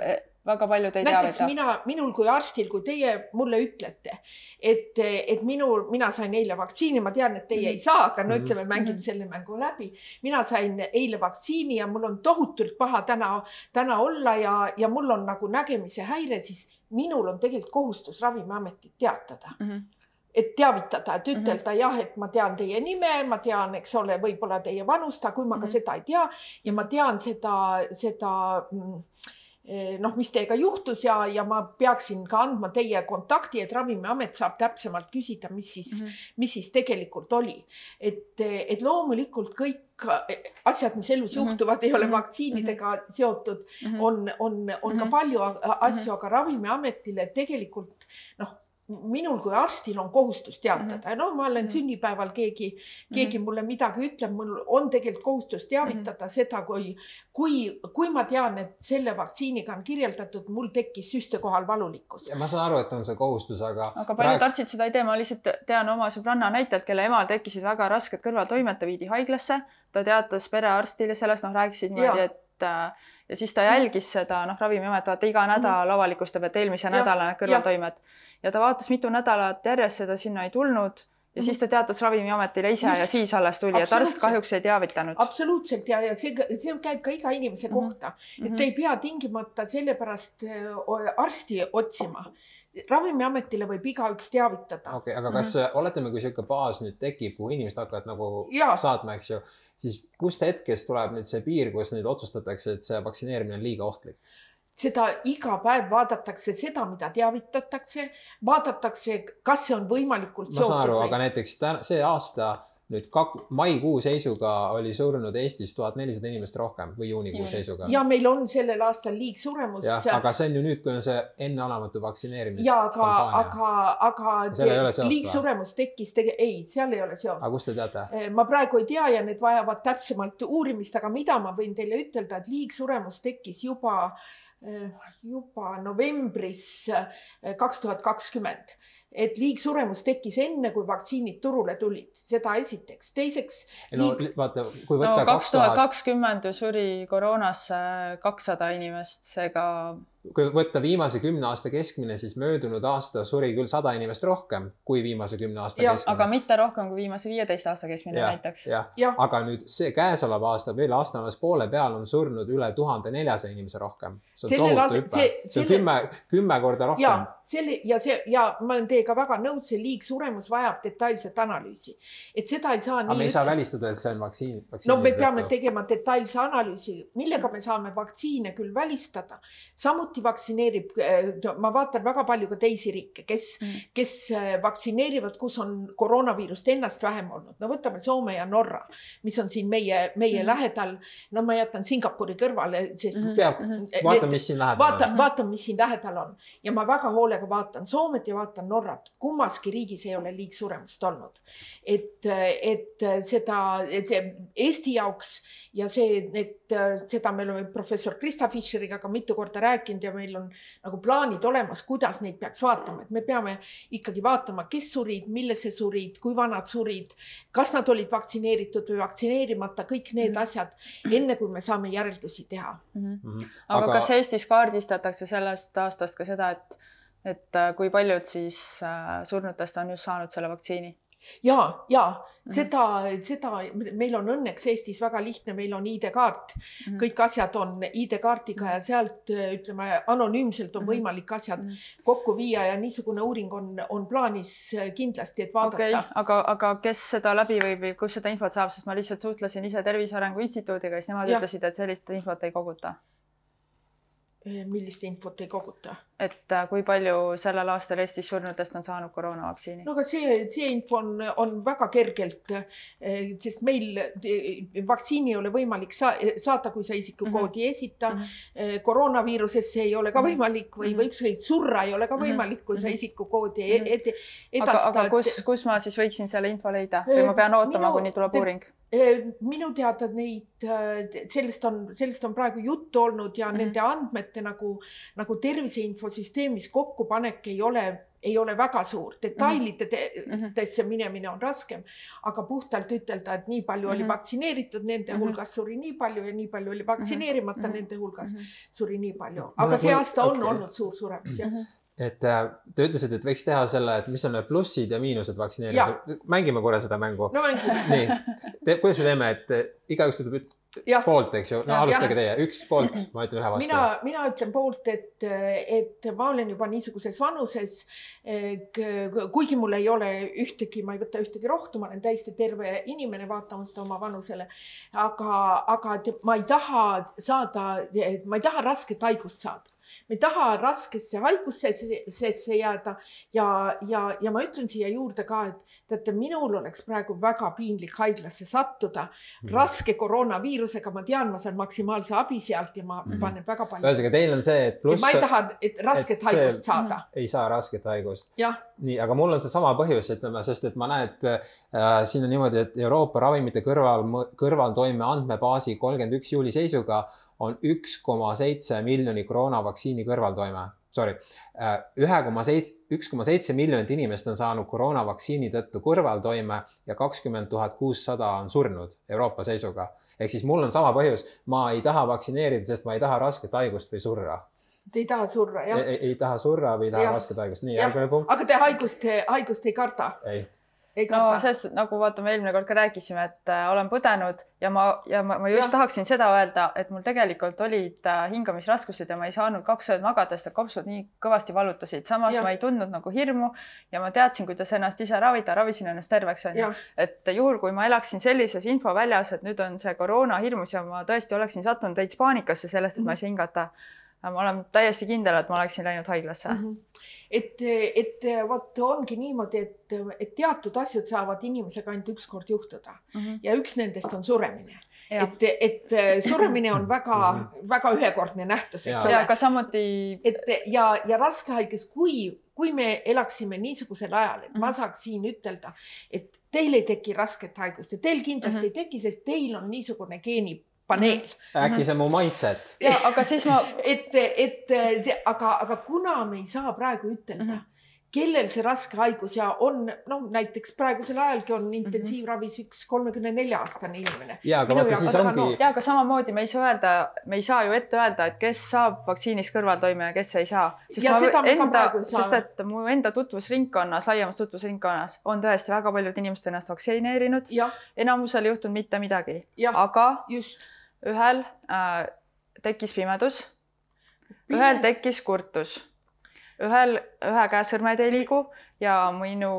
väga paljud ei teavita. näiteks mina, minul kui arstil, kui teie mulle ütlete, et, et minul, mina sain eile vaktsiini, ma tean, et teie mm ei saa, aga no mhm. ütleme, mängime mm selle mängu läbi. mina sain eile vaktsiini ja mul on tohutult paha täna, täna olla ja, ja mul on nagu nägemise häire, siis minul on tegelikult kohustus Ravimiametit teatada mm. -hmm et teavitada, et ütelda mm -hmm. jah, et ma tean teie nime, ma tean, eks ole, võib-olla teie vanust, aga kui ma mm -hmm. ka seda ei tea ja ma tean seda, seda mm, noh, mis teiega juhtus ja, ja ma peaksin ka andma teie kontakti, et Ravimiamet saab täpsemalt küsida, mis siis mm, -hmm. mis siis tegelikult oli. et, et loomulikult kõik asjad, mis elus mm -hmm. juhtuvad, ei ole mhm. vaktsiinidega mm -hmm. seotud, mhm. on, on, on ka mhm. palju asju, aga Ravimiametile tegelikult noh minul kui arstil on kohustus teatada mm -hmm. noh, ma olen mm -hmm. sünnipäeval keegi, keegi mm -hmm. mulle midagi ütleb, mul on tegelikult kohustus teavitada mm -hmm. seda, kui, kui, kui ma tean, et selle vaktsiiniga on kirjeldatud, mul tekkis süstekohal valulikkus. ma saan aru, et on see kohustus, aga. aga paljud praegu... arstid seda ei tee, ma lihtsalt tean oma sõbranna näitelt, kelle emal tekkisid väga rasked kõrvaltoimed, ta viidi haiglasse, ta teatas perearstile sellest, noh, rääkisid niimoodi, et ja siis ta jälgis seda, noh, Ravimiamet vaata iga nädal mm -hmm. avalikustab, et eelmise nädala need kõrvaltoimed ja. ta vaatas mitu nädalat järjest seda sinna ei tulnud ja siis ta teatas Ravimiametile ise Just. ja siis alles tuli, et arst kahjuks ei teavitanud. absoluutselt ja, ja see, see käib ka iga inimese mm -hmm. kohta, et te ei pea tingimata sellepärast arsti otsima ravimiametile võib igaüks teavitada. okei okay,, aga kas mm -hmm. oletame, kui niisugune baas nüüd tekib, kuhu inimesed hakkavad nagu ja. saatma, eks ju, siis kust hetkest tuleb nüüd see piir, kus nüüd otsustatakse, et see vaktsineerimine on liiga ohtlik? seda iga päev vaadatakse seda, mida teavitatakse, vaadatakse, kas see on võimalikult. ma saan aru, aga näiteks täna, see aasta nüüd kak-, maikuu seisuga oli surnud Eestis tuhat nelisada inimest rohkem või juunikuu seisuga. ja meil on sellel aastal liigsuremus. jah, aga see on ju nüüd, kui on see enneolematu vaktsineerimis. ja aga, aga, aga liigsuremus tekkis tege-, ei, seal ei ole seost. aga kust te teate? Eh, ma praegu ei tea ja need vajavad täpsemalt uurimist, aga mida ma võin teile ütelda, et liigsuremus tekkis juba eh, juba novembris eh, kaks tuhat kakskümmend et liigsuremus tekkis enne, kui vaktsiinid turule tulid, seda esiteks. teiseks. no liig... vaata, kui võtta no, kaks tuhat kakskümmend ju suri koroonasse kakssada inimest, seega kui võtta viimase kümne aasta keskmine, siis möödunud aasta suri küll sada inimest rohkem kui viimase kümne aasta ja, keskmine. aga mitte rohkem kui viimase viieteist aasta keskmine ja, näiteks. aga nüüd see käesolev aasta veel aasta alles poole peal on surnud üle tuhande neljasaja inimese rohkem. see on tohutu hüpe, see, on kümme, kümme korda rohkem. ja selle ja see ja ma olen teiega väga nõus, see liigsuremus vajab detailset analüüsi, et seda ei saa. aga me ei saa välistada, et see on vaktsiin, vaktsiin. no me peame tegema detailse analüüsi, millega me saame vaktsiine küll välistada, samuti samuti vaktsineerib, äh, ma vaatan väga palju ka teisi riike, kes mm., kes äh, vaktsineerivad, kus on koroonaviirust ennast vähem olnud. no võtame Soome ja Norra, mis on siin meie, meie mm. lähedal. no ma jätan Singapuri kõrvale, sest mm. -hmm. vaata, mis siin lähedal vaata, on. vaatan, mis siin lähedal on ja ma väga hoolega vaatan Soomet ja vaatan Norrat. kummaski riigis ei ole liigsuremust olnud. et, et seda, et see Eesti jaoks ja see, et seda me oleme professor Krista Fischeriga ka mitu korda rääkinud ja meil on nagu plaanid olemas, kuidas neid peaks vaatama, et me peame ikkagi vaatama, kes surid, millesse surid, kui vanad surid, kas nad olid vaktsineeritud või vaktsineerimata, kõik need mhm. asjad, enne kui me saame järeldusi teha mm. -hmm. aga, aga kas Eestis kaardistatakse sellest aastast ka seda, et, et äh, kui paljud siis äh, surnutest on just saanud selle vaktsiini? Ja, ja mhm. seda, seda meil on õnneks Eestis väga lihtne, meil on ID-kaart -hmm. kõik asjad on ID-kaardiga ja sealt ütleme anonüümselt on mhm. võimalik asjad kokku viia ja niisugune uuring on, on plaanis kindlasti, et vaadata okay,. aga, aga kes seda läbi võib või kust seda infot saab, sest ma lihtsalt suhtlesin ise Tervise Arengu Instituudiga, siis nemad ja. ütlesid, et sellist infot ei koguta millist infot ei koguta. et äh, kui palju sellel aastal Eestis surnutest on saanud koroonavaktsiini? no aga see, see info on, on väga kergelt, eh, sest meil eh, vaktsiini ei ole võimalik sa saada, kui sa isikukoodi mm -hmm. ei esita mm. -hmm. koroonaviirusesse ei ole ka mhm. võimalik või või ükskõik surra ei ole ka mhm. võimalik, kui sa mhm. isikukoodi ei ed edasta. aga, aga kus, kus ma siis võiksin selle info leida või ma pean ootama kuni tuleb uuring? Minu teada neid, sellest on, sellest on praegu juttu olnud ja mm -hmm. nende andmete nagu, nagu tervise infosüsteemis kokkupanek ei ole, ei ole väga suur. detailidesse mm -hmm. minemine on raskem, aga puhtalt ütelda, et nii palju mm -hmm. oli vaktsineeritud, nende mm -hmm. hulgas suri nii palju ja nii palju oli vaktsineerimata mm, -hmm. nende hulgas mm -hmm. suri nii palju. aga see aasta on okay. olnud suur suremus jah mm. -hmm et äh, te ütlesite, et võiks teha selle, et mis on need plussid ja miinused vaktsineerimisel. mängime korra seda mängu. no mängime. nii, kuidas me teeme, et äh, igaüks ütleb poolt, eks ju, no alustage teie, üks poolt, ma ütlen ühe vastu. mina, mina ütlen poolt, et, et ma olen juba niisuguses vanuses. kuigi mul ei ole ühtegi, ma ei võta ühtegi rohtu, ma olen täiesti terve inimene, vaatamata oma vanusele. aga, aga ma ei taha saada, ma ei taha rasket haigust saada me ei taha raskesse haigusesse jääda ja, ja, ja ma ütlen siia juurde ka, et teate, minul oleks praegu väga piinlik haiglasse sattuda mm. raske koroonaviirusega, ma tean, ma saan maksimaalse abi sealt ja ma mm. panen väga palju. ühesõnaga, teil on see, et pluss. ma ei taha, et rasket et haigust saada. ei saa rasket haigust. nii, aga mul on seesama põhjus, ütleme, sest et ma näen, et äh, siin on niimoodi, et Euroopa ravimite kõrval, kõrvaltoime andmebaasi kolmkümmend üks juuli seisuga on üks koma seitse miljoni koroonavaktsiini kõrvaltoime. Sorry, äh, ühe koma seitse, üks koma seitse miljonit inimest on saanud koroonavaktsiini tõttu kõrvaltoime ja kakskümmend tuhat kuussada on surnud Euroopa seisuga. ehk siis mul on sama põhjus, ma ei taha vaktsineerida, sest ma ei taha rasket haigust või surra. Te ei taha surra, jah? ei, ei taha surra või ei taha rasket haigust, nii järgmine punkt. aga te haigust, haigust ei karda? ei no selles nagu vaata, me eelmine kord ka rääkisime, et äh, olen põdenud ja ma ja ma, ma just ja. tahaksin seda öelda, et mul tegelikult olid äh, hingamisraskused ja ma ei saanud kaks ööd magada, sest kopsud nii kõvasti valutasid. samas ja. ma ei tundnud nagu hirmu ja ma teadsin, kuidas ennast ise ravida, ravisin ennast terveks onju. et juhul, kui ma elaksin sellises infoväljas, et nüüd on see koroona hirmus ja ma tõesti oleksin sattunud veits paanikasse sellest, et mm -hmm. ma ei saa hingata ma olen täiesti kindel, et ma oleksin läinud haiglasse mm. -hmm. et, et vot ongi niimoodi, et, et teatud asjad saavad inimesega ainult ükskord juhtuda mm -hmm. ja üks nendest on suremine. et, et suremine on väga-väga ühekordne nähtus, eks ole. aga samuti. et ja, ja raske haiges, kui, kui me elaksime niisugusel ajal, et mm -hmm. ma mhm. saaks siin ütelda, et teil ei teki rasket haigust ja teil kindlasti mm -hmm. ei teki, sest teil on niisugune geeni paneel. äkki see on mu mindset. ja aga siis ma. et, et see, aga, aga kuna me ei saa praegu ütelda mm, -hmm kellel see raske haigus ja on noh, näiteks praegusel ajalgi on intensiivravis üks kolmekümne nelja aastane inimene. ja aga vaata siis ongi. ja aga samamoodi me ei saa öelda, me ei saa ju ette öelda, et kes saab vaktsiinist kõrvaltoime ja kes saa. ei saa. sest et mu enda tutvusringkonnas, laiemas tutvusringkonnas on tõesti väga paljud inimesed ennast vaktsineerinud. enamusel ei juhtunud mitte midagi. aga just ühel äh, tekkis pimedus, ühel tekkis kurtus, ühel, ühe käe sõrmed ei liigu ja minu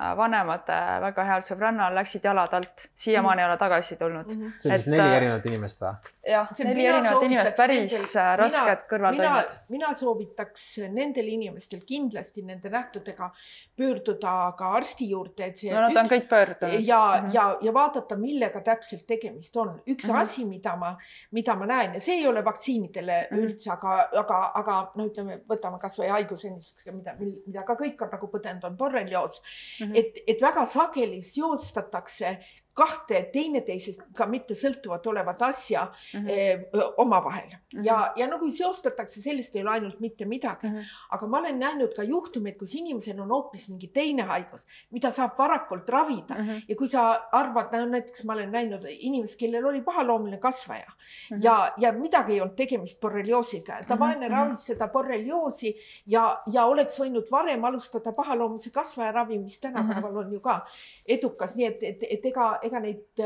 äh, vanemad väga head sõbrannal läksid jalad alt, siiamaani ei ole tagasi tulnud mm. -hmm. see on siis neli äh, erinevat inimest või? jah, neli erinevat inimest, päris nendel, äh, rasked kõrvaltoimed. mina soovitaks nendel inimestel kindlasti nende nähtudega pöörduda ka arsti juurde, et see. no nad üks, on kõik pöördunud. ja mm, -hmm. ja, ja vaadata, millega täpselt tegemist on. üks mm -hmm. asi, mida ma, mida ma näen ja see ei ole vaktsiinidele mm -hmm. üldse, aga, aga, aga no ütleme, võtame kasvõi haiguse, mida, mida ka kõik on nagu põdenud patent on borrelioos mm, -hmm. et, et väga sageli seostatakse kahte teineteisest ka mitte sõltuvat olevat asja mm -hmm. omavahel mm -hmm. ja, ja kui seostatakse, sellest ei ole ainult mitte midagi mm. -hmm. aga ma olen näinud ka juhtumeid, kus inimesel on hoopis mingi teine haigus, mida saab varakult ravida mm -hmm. ja kui sa arvad, no näiteks ma olen näinud inimest, kellel oli pahaloomuline kasvaja mm -hmm. ja, ja midagi ei olnud tegemist borrelioosiga, ta mm -hmm. vaene ravis seda borrelioosi ja, ja oleks võinud varem alustada pahaloomulise kasvaja ravi, mis tänapäeval mm -hmm. on ju ka edukas, nii et, et, et ega ega neid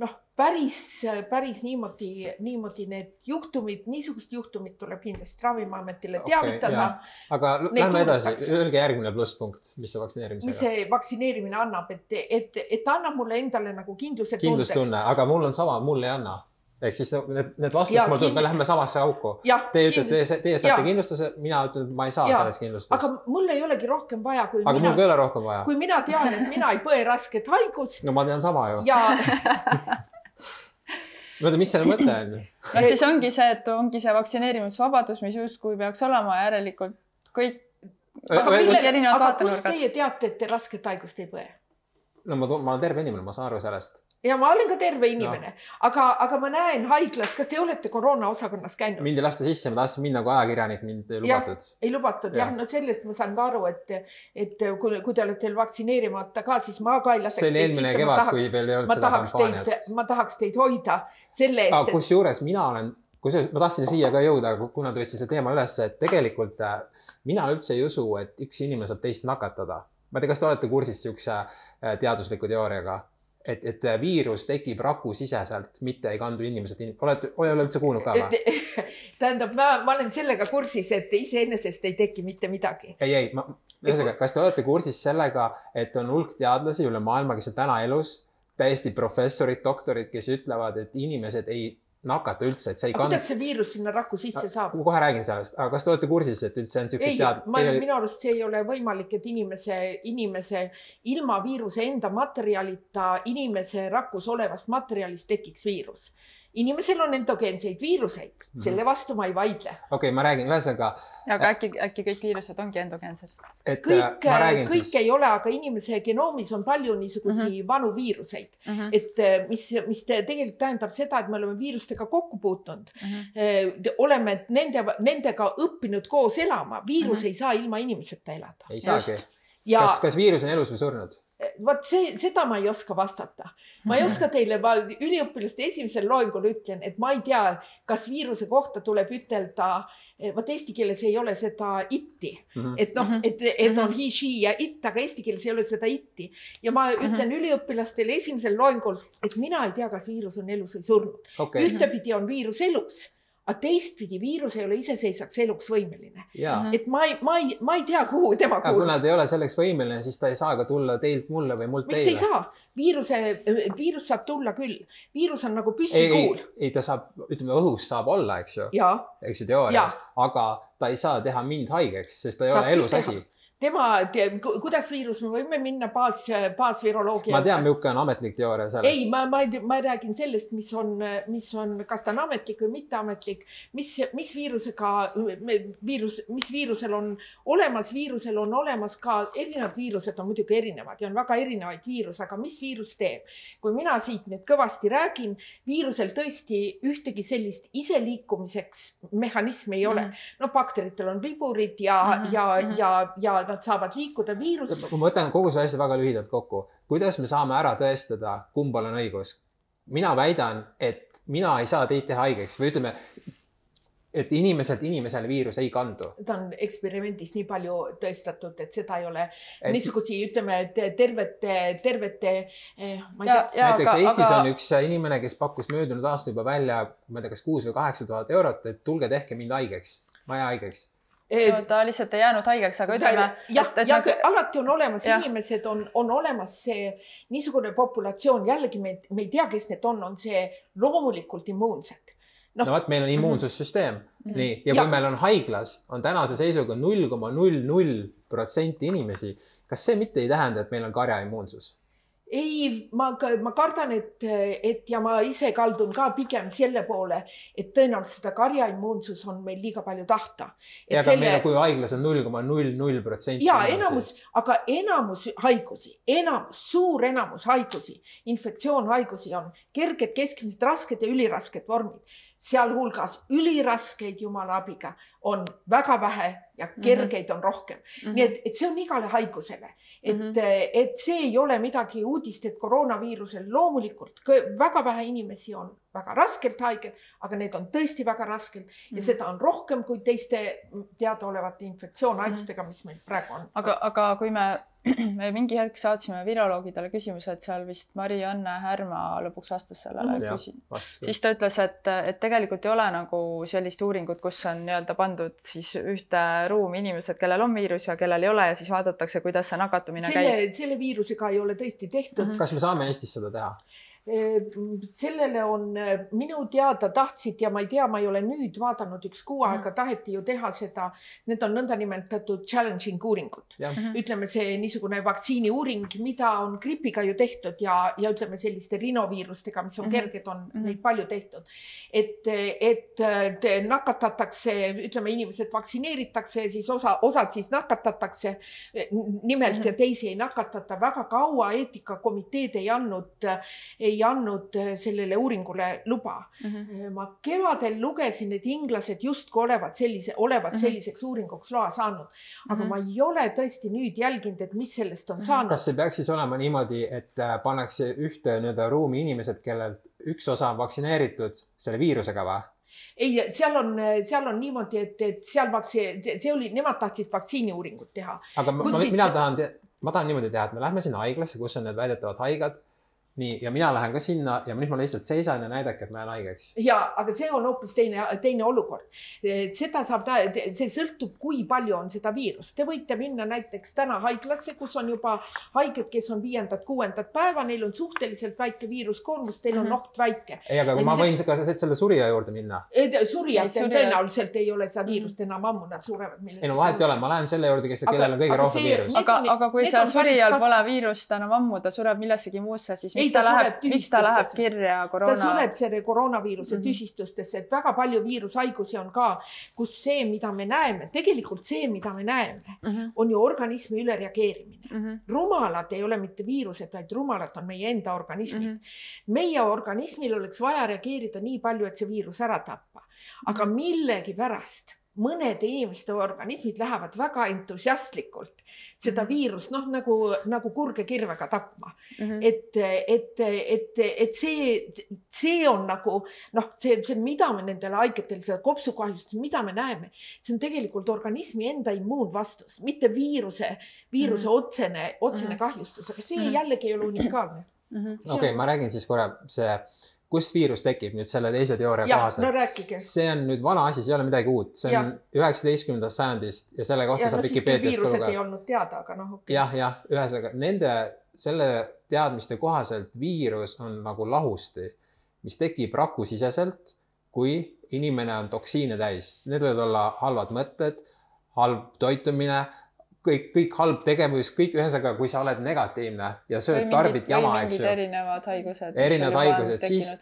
noh, päris, päris niimoodi, niimoodi need juhtumid, niisugust juhtumit tuleb kindlasti Ravimiametile teavitada okay,. aga lähme edasi, öelge järgmine plusspunkt, mis see vaktsineerimisega. mis see vaktsineerimine annab, et, et, et annab mulle endale nagu kindluse. kindlustunne, aga mul on sama, mul ei anna ehk siis need, need vastused mul tuleb, me läheme samasse auku. Teie ütlete, teie, teie saate ja. kindlustuse, mina ütlen, ma ei saa ja. sellest kindlustust. aga mul ei olegi rohkem vaja, kui aga mina. mul ka ei ole rohkem vaja. kui mina tean, et mina ei põe rasket haigust. no ma tean sama ju. ja tea, mis selle mõte on. no siis ongi see, et ongi see vaktsineerimisvabadus, mis justkui peaks olema järelikult kõik. aga, mille, aga kust teie teate, et te rasket haigust ei põe? no ma, ma olen terve inimene, ma saan aru sellest ja ma olen ka terve inimene no., aga, aga ma näen haiglas, kas te olete koroona osakonnas käinud? mind ei lasta sisse, ma tahtsin minna kui ajakirjanik, mind ei lubatud. ei lubatud jah ja., no sellest ma saan ka aru, et, et kui, kui te olete vaktsineerimata ka, siis ma ka ei laseks teid sisse. Kevad, tahaks, ma tahaks teid, ma tahaks teid hoida selle eest. kusjuures mina olen, kusjuures ma tahtsin siia ka jõuda, kuna te võtsite selle teema üles, et tegelikult äh, mina üldse ei usu, et üks inimene saab teist nakatada. ma ei tea, kas te olete kursis niisuguse äh, teadusliku teooriaga et, et viirus tekib rakusiseselt, mitte ei kandu inimesed in..., olete, ei ole üldse kuulnud ka või? tähendab, ma, ma olen sellega kursis, et iseenesest ei teki mitte midagi. ei, ei, ma, ühesõnaga, kas te olete kursis sellega, et on hulk teadlasi üle maailma, kes on täna elus, täiesti professorid, doktorid, kes ütlevad, et inimesed ei nakata üldse, et see ei kanna. kuidas see viirus sinna raku sisse saab? ma kohe räägin sellest, aga kas te olete kursis, et üldse on siuksed tead-? ma, minu arust see ei ole võimalik, et inimese, inimese ilma viiruse enda materjalita, inimese rakus olevast materjalist tekiks viirus inimesel on endogeenseid viiruseid mm, -hmm. selle vastu ma ei vaidle. okei okay,, ma räägin ühesõnaga. aga äkki, äkki kõik viirused ongi endogeensed? kõik, kõik siis... ei ole, aga inimese genoomis on palju niisuguseid mm -hmm. vanu viiruseid mm, -hmm. et eh, mis, mis tegelikult tähendab seda, et me oleme viirustega kokku puutunud mm. -hmm. oleme nende, nendega õppinud koos elama, viirus mm -hmm. ei saa ilma inimeseta elada. ei saagi. Ja... kas, kas viirus on elus või surnud? Vot see, seda ma ei oska vastata. ma ei oska teile, ma üliõpilaste esimesel loengul ütlen, et ma ei tea, kas viiruse kohta tuleb ütelda, vot eesti keeles ei ole seda itti mm, -hmm. et noh, et, et on he, she ja it, aga eesti keeles ei ole seda itti. ja ma ütlen mm -hmm. üliõpilastele esimesel loengul, et mina ei tea, kas viirus on elus või surnud okay.. ühtepidi on viirus elus aga teistpidi viirus ei ole iseseisvaks eluks võimeline. et ma ei, ma ei, ma ei tea, kuhu tema kuulub. kuna ta ei ole selleks võimeline, siis ta ei saa ka tulla teilt mulle või mult miks teile. miks ei saa? viiruse, viirus saab tulla küll. viirus on nagu püssikuul. ei, ei, ta saab, ütleme õhus saab olla, eks ju. eks ju teoorias, aga ta ei saa teha mind haigeks, sest ta ei saab ole elus asi tema, kuidas viirus, me võime minna baas, baasviroloogia. ma tean, milline on ametlik teooria sellest. ei, ma, ma ei, ma räägin sellest, mis on, mis on, kas ta on ametlik või mitteametlik, mis, mis viirusega, viirus, mis viirusel on olemas, viirusel on olemas ka erinevad viirused on muidugi erinevad ja on väga erinevaid viiruse, aga mis viirus teeb? kui mina siit nüüd kõvasti räägin, viirusel tõesti ühtegi sellist iseliikumiseks mehhanismi ei ole mm. -hmm. no bakteritel on viburid ja mm, -hmm. ja, ja, ja nad saavad liikuda viirus. ma võtan kogu selle asja väga lühidalt kokku. kuidas me saame ära tõestada, kumbal on õigus? mina väidan, et mina ei saa teid teha haigeks või ütleme, et inimeselt inimesele viirus ei kandu. ta on eksperimendis nii palju tõestatud, et seda ei ole et... niisugusi, ütleme, tervete, tervete eh,. näiteks aga, Eestis aga... on üks inimene, kes pakkus möödunud aasta juba välja, ma ei tea, kas kuus või kaheksa tuhat eurot, et tulge tehke mind haigeks, maja haigeks no, ta lihtsalt ei jäänud haigeks, aga ütleme. jah, ja, ja nagu... alati on olemas ja. inimesed, on, on olemas see niisugune populatsioon, jällegi me, me ei tea, kes need on, on see loomulikult immuunsed. no, no vot, meil on mhm. immuunsussüsteem mm, -hmm. nii, ja, ja kui meil on haiglas, on tänase seisuga null koma null null protsenti inimesi, kas see mitte ei tähenda, et meil on karjaimmuunsus? Ei, ma, ma kardan, et, et ja ma ise kaldun ka pigem selle poole, et tõenäoliselt seda karjaimmuunsus on meil liiga palju tahta. ja aga selle... meil, kui haiglas on null koma null null protsenti. ja enamus, aga enamus haigusi, enamus, suur enamus haigusi, infektsioonhaigusi on kerged, keskmised, rasked ja ülirasked vormid sealhulgas üliraskeid jumala abiga on väga vähe ja mhm. kergeid on rohkem mm. -hmm. nii et, et see on igale haigusele et mm, -hmm. et see ei ole midagi uudist, et koroonaviirusel loomulikult väga vähe inimesi on väga raskelt haiged, aga need on tõesti väga raskelt ja mm -hmm. seda on rohkem kui teiste teadaolevate infektsioonhaigustega, mhm. mis meil praegu on. aga, aga kui me me mingi hetk saatsime viroloogidele küsimuse, et seal vist Mari-Anne Härma lõpuks vastas sellele mm, -hmm. siis ta ütles, et, et tegelikult ei ole nagu sellist uuringut, kus on nii-öelda pandud siis ühte ruumi inimesed, kellel on viirus ja kellel ei ole ja siis vaadatakse, kuidas see nakatumine selle, käib. selle viirusega ei ole tõesti tehtud mm. -hmm. kas me saame Eestis seda teha? Sellele on minu teada tahtsid ja ma ei tea, ma ei ole nüüd vaadanud, üks kuu mhm. aega taheti ju teha seda, need on nõndanimetatud challenging uuringud. Mhm. ütleme, see niisugune vaktsiiniuuring, mida on gripiga ju tehtud ja, ja ütleme selliste rinoviirustega, mis on mm -hmm. kerged, on mm -hmm. neid palju tehtud. et, et nakatatakse, ütleme, inimesed vaktsineeritakse ja siis osa, osad siis nakatatakse nimelt mm -hmm. ja teisi ei nakatata. väga kaua eetikakomiteed ei andnud, ei ei andnud äh, sellele uuringule luba mm. -hmm. ma kevadel lugesin, et inglased justkui olevat sellise, olevat mm -hmm. selliseks uuringuks loa saanud, aga mm -hmm. ma ei ole tõesti nüüd jälginud, et mis sellest on -hmm. saanud. kas see peaks siis olema niimoodi, et äh, pannakse ühte nii-öelda ruumi inimesed, kellelt üks osa on vaktsineeritud selle viirusega või? ei, seal on, seal on niimoodi, et, et seal vaktsi-, see oli, nemad tahtsid vaktsiiniuuringut teha. aga ma, ma, siis... mina tahan, ma tahan niimoodi teha, et me lähme sinna haiglasse, kus on need väidetavad haiged nii, ja mina lähen ka sinna ja nüüd ma lihtsalt seisan ja näidake, et ma jään haigeks. ja, aga see on hoopis teine, teine olukord. seda saab, see sõltub, kui palju on seda viirust. Te võite minna näiteks täna haiglasse, kus on juba haiged, kes on viiendat-kuuendat päeva, neil on suhteliselt väike viiruskoormus, teil on mm -hmm. oht väike. ei, aga et ma võin see... ka selle surija juurde minna. surijatel tõenäoliselt ei ole seda viirust mm -hmm. enam ammu, nad surevad. ei no vahet ei ole, ma lähen selle juurde, kes, kellel on kõige rohkem viirust. aga, aga kui seal surijal pole viirust enam ammu, ta sureb millessegi muusse, siis miks ta, ta läheb, miks ta läheb kirja koroona? ta sureb selle koroonaviiruse mm -hmm. tüsistustesse, et väga palju viirushaigusi on ka, kus see, mida me näeme, tegelikult see, mida me näeme mm, -hmm. on ju organismi ülereageerimine mm. -hmm. rumalad ei ole mitte viirused, vaid rumalad on meie enda organismid mm. -hmm. meie organismil oleks vaja reageerida nii palju, et see viirus ära tappa, aga millegipärast mõnede inimeste organismid lähevad väga entusiastlikult seda Mhm. viirust noh, nagu, nagu kurge kirvega tapma mm. -hmm. et, et, et, et see, see on nagu noh, see, see, mida me nendele haigetele, seda kopsukahjustust, mida me näeme, see on tegelikult organismi enda immuunvastus, mitte viiruse, viiruse mm -hmm. otsene, otsene mm -hmm. kahjustus, aga see mm -hmm. jällegi ei ole unikaalne. okei okay,, ma räägin siis korra see kust viirus tekib nüüd selle teise teooria kohaselt no see on nüüd vana asi, see ei ole midagi uut, see on üheksateistkümnendast sajandist ja selle kohta ja, saab no, Vikipeediast ka lugeda. ei olnud teada, aga noh okay.. jah, jah, ühesõnaga nende, selle teadmiste kohaselt viirus on nagu lahusti, mis tekib rakusiseselt, kui inimene on toksiine täis. Need võivad olla halvad mõtted, halb toitumine kõik, kõik halb tegevus, kõik ühesõnaga, kui sa oled negatiivne ja sööd, tarbid jama, eks ju. erinevad haigused. erinevad haigused, siis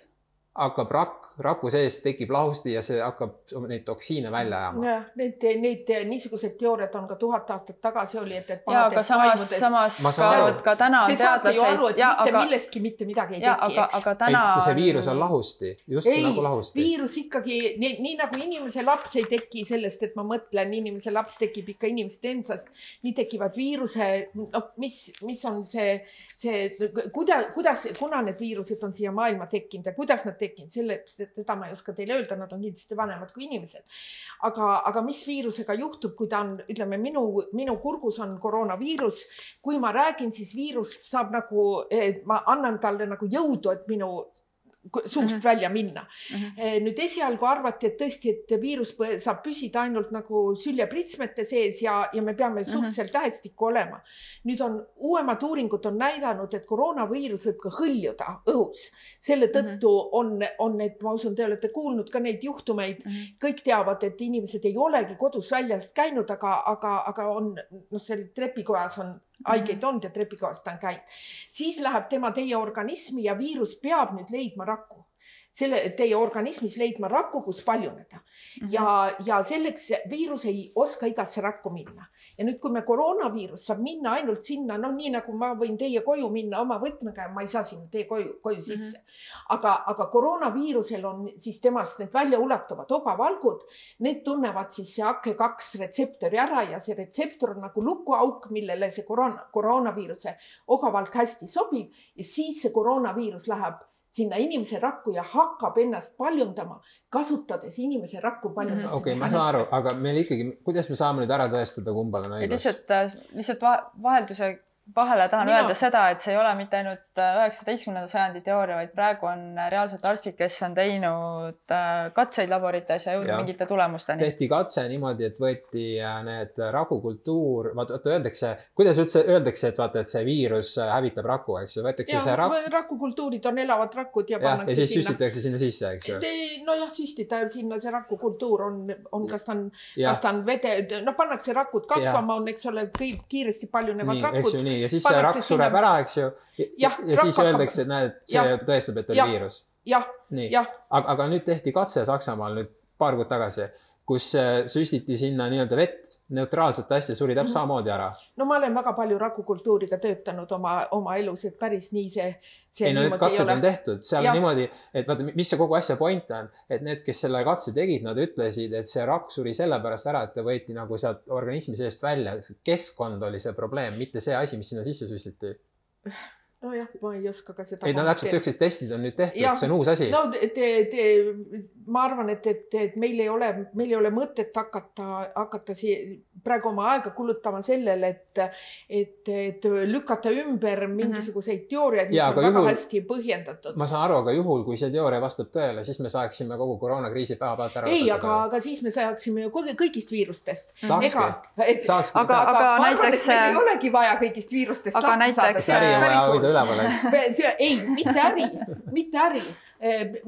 hakkab rakk, raku sees tekib lahusti ja see hakkab neid toksiine välja ajama. jah, neid, neid niisugused teooriad on ka tuhat aastat tagasi oli, et, et. ja, aga samas, samas ka, ka täna on teadlased. aru, et ja, mitte aga, millestki mitte midagi ei ja, teki, eks. aga täna. see viirus on lahusti, just ei, nagu lahusti. viirus ikkagi nii, nii nagu inimese laps ei teki sellest, et ma mõtlen, inimese laps tekib ikka inimesest endsast, nii tekivad viiruse, noh, mis, mis on see, see, kuidas, kuidas, kuna need viirused on siia maailma tekkinud ja kuidas nad tekkinud, sellest, et seda ma ei oska teile öelda, nad on kindlasti vanemad kui inimesed. aga, aga mis viirusega juhtub, kui ta on, ütleme minu, minu kurgus on koroonaviirus. kui ma räägin, siis viirus saab nagu, ma annan talle nagu jõudu, et minu suust mm -hmm. välja minna mm. -hmm. nüüd esialgu arvati, et tõesti, et viirus saab püsida ainult nagu süljepritsmete sees ja, ja me peame suhteliselt mm -hmm. lähestikku olema. nüüd on uuemad uuringud on näidanud, et koroonaviirus võib ka hõljuda õhus. selle tõttu mm -hmm. on, on need, ma usun, te olete kuulnud ka neid juhtumeid mm, -hmm. kõik teavad, et inimesed ei olegi kodus väljas käinud, aga, aga, aga on noh, seal trepikojas on haigeid olnud ja trepikohas ta on käinud. siis läheb tema teie organismi ja viirus peab nüüd leidma rakku. selle teie organismis leidma rakku, kus paljuneda mm. -hmm. ja, ja selleks viirus ei oska igasse rakku minna. Ja nüüd, kui me koroonaviirus saab minna ainult sinna, noh, nii nagu ma võin teie koju minna oma võtmega ja ma ei saa sinna teie koju, koju sisse mm. -hmm. aga, aga koroonaviirusel on siis temast need väljaulatuvad ogavalgud, need tunnevad siis see AK2 retseptori ära ja see retseptor on nagu lukuauk, millele see koroona, koroonaviiruse ogavalk hästi sobib ja siis see koroonaviirus läheb sinna inimese rakku ja hakkab ennast paljundama, kasutades inimese rakku paljundamise okei okay,, ma saan aru, aga meil ikkagi, kuidas me saame nüüd ära tõestada, kummal on õigus? lihtsalt, lihtsalt vahelduse vahele tahan Mina... öelda seda, et see ei ole mitte ainult äh, üheksateistkümnenda sajandi teooria, vaid praegu on äh, reaalselt arstid, kes on teinud äh, katseid laborites ja jõudnud mingite tulemusteni. tehti katse niimoodi, et võeti need rakukultuur, vaata, vaata öeldakse, kuidas üldse öeldakse, et vaata, et see viirus hävitab raku, eks ju, võetakse ja, see rak-. rakukultuurid on elavad rakud ja, ja pannakse ja siis sinna. süstitakse sinna sisse, eks ju. nojah, süstida sinna see rakukultuur on, on, kas ta on, kas ta on vede, no pannakse rakud kasvama, on, eks ole, kõik kiiresti paljunevad nii, rakud nii ja siis see rakk sureb ära, eks ju. ja, ja siis öeldakse, et näed, see ja, tõestab, et oli viirus. jah, jah. aga, aga nüüd tehti katse Saksamaal nüüd paar kuud tagasi, kus süstiti sinna nii-öelda vett, neutraalset asja, suri täpselt -hmm. samamoodi ära. no ma olen väga palju rakukultuuriga töötanud oma, oma elus, et päris nii see, see. ei no need katsed on tehtud, seal ja. niimoodi, et vaata, mis see kogu asja point on, et need, kes selle katse tegid, nad ütlesid, et see rakk suri sellepärast ära, et ta võeti nagu sealt organismi seest välja. keskkond oli see probleem, mitte see asi, mis sinna sisse süstiti nojah, ma ei oska ka seda. ei no täpselt siuksed testid on nüüd tehtud, see on uus asi. no te, te, ma arvan, et, et, et meil ei ole, meil ei ole mõtet hakata, hakata siia praegu oma aega kulutama sellele, et, et, et lükata ümber mingisuguseid mm -hmm. teooriaid, mis ja, on väga juhul, hästi põhjendatud. ma saan aru, aga juhul, kui see teooria vastab tõele, siis me saaksime kogu koroonakriisi päevapealt ära. ei, aga, aga siis me saaksime ju kõigist viirustest. saakski, saakski. aga, aga, aga näiteks. ei olegi vaja kõigist viirustest aga lahti näiteks, saada, see oleks päris hull üleval, eks. ei, mitte äri, mitte äri.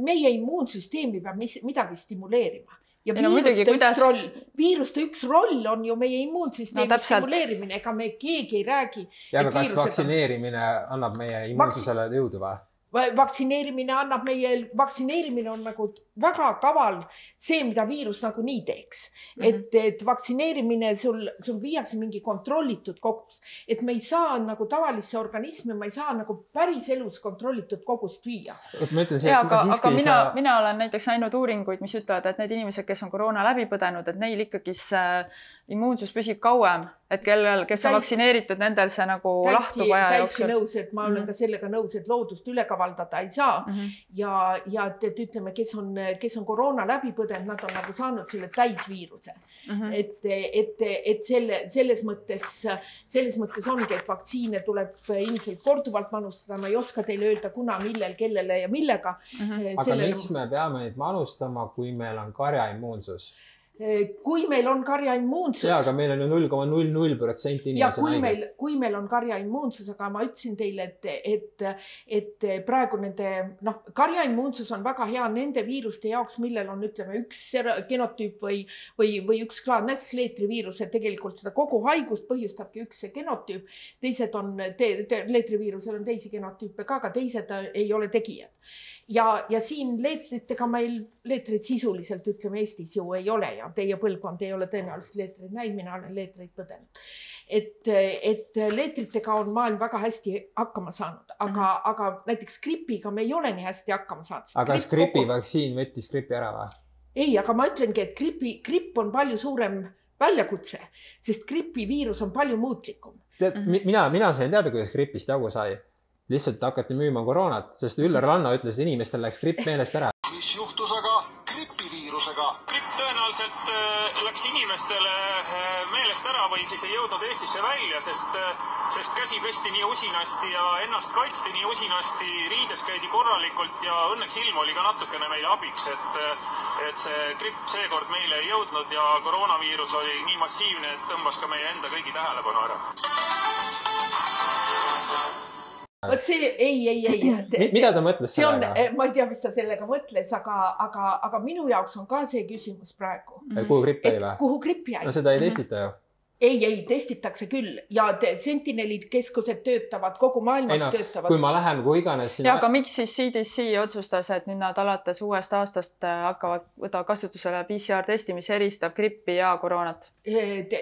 meie immuunsüsteemi peab mis, midagi stimuleerima ja ei, viiruste no, kuidas... üks roll, viiruste üks roll on ju meie immuunsüsteemi no, stimuleerimine, ega me keegi ei räägi. ja aga kas viirused... vaktsineerimine annab meie immuunsusele Vaks... jõudu või? Vaktsineerimine annab meie, vaktsineerimine on nagu väga kaval see, mida viirus nagunii teeks mm. -hmm. et, et vaktsineerimine sul, sul viiakse mingi kontrollitud kogus, et me ei saa nagu tavalisse organismi, ma ei saa nagu päriselus kontrollitud kogust viia. ma ütlen see, aga, aga mina saa..., mina olen näiteks näinud uuringuid, mis ütlevad, et need inimesed, kes on koroona läbi põdenud, et neil ikkagi see immuunsus püsib kauem, et kellel, kes on vaktsineeritud, nendel see nagu täiesti, lahtub aja jooksul. täiesti nõus, et ma olen mm -hmm. ka sellega nõus, et loodust üle kavaldada ei saa mm. -hmm. ja, ja et, et ütleme, kes on, kes on koroona läbi põdenud, nad on nagu saanud selle täisviiruse mm. -hmm. et, et, et selle, selles mõttes, selles mõttes ongi, et vaktsiine tuleb ilmselt korduvalt manustada, ma ei oska teile öelda, kuna, millel, kellele ja millega mm. -hmm. Sellele... aga miks me peame neid manustama, kui meil on karjaimmuunsus? Kui meil on karjaimmuunsus. ja, aga meil on ju null koma null null protsenti inimesi. ja kui meil, kui meil on karjaimmuunsus, aga ma ütlesin teile, et, et, et praegu nende noh, karjaimmuunsus on väga hea nende viiruste jaoks, millel on, ütleme, üks genotüüp või, või, või üks klaad, näiteks leetriviirus, et tegelikult seda kogu haigust põhjustabki üks genotüüp. teised on te,, te, leetriviirusel on teisi genotüüpe ka, aga teised ei ole tegijad ja, ja siin leetritega meil, leetreid sisuliselt ütleme Eestis ju ei ole ja teie põlvkond ei ole tõenäoliselt leetreid näinud, mina olen leetreid põdenud. et, et leetritega on maailm väga hästi hakkama saanud, aga mm, -hmm. aga näiteks gripiga me ei ole nii hästi hakkama saanud. aga kas gripi kogu... vaktsiin võttis gripi ära või? ei, aga ma ütlengi, et gripi, gripp on palju suurem väljakutse, sest gripiviirus on palju muutlikum. tead mm, -hmm. mina, mina sain teada, kuidas gripist jagu sai lihtsalt hakati müüma koroonat, sest Üllar Lanno ütles, et inimestel läks gripp meelest ära. mis juhtus aga gripiviirusega? gripp tõenäoliselt äh, läks inimestele äh, meelest ära või siis ei jõudnud Eestisse välja, sest, äh, sest käsi pesti nii usinasti ja ennast kaitsti nii usinasti, riides käidi korralikult ja õnneks ilm oli ka natukene meile abiks, et, et see gripp seekord meile ei jõudnud ja koroonaviirus oli nii massiivne, et tõmbas ka meie enda kõigi tähelepanu ära vot see ei, ei, ei. mida ta mõtles sellega? Eh, ma ei tea, mis ta sellega mõtles, aga, aga, aga minu jaoks on ka see küsimus praegu. kuhu gripp jäi või? kuhu gripp jäi? no seda ei mhm. testita ju ei, ei testitakse küll ja Sentinelid keskused töötavad, kogu maailmas ei, no, töötavad. kui ma lähen kuhu iganes sinna.... ja aga miks siis CDC otsustas, et nüüd nad alates uuest aastast äh, hakkavad võtma kasutusele PCR testi, mis eristab grippi ja koroonat?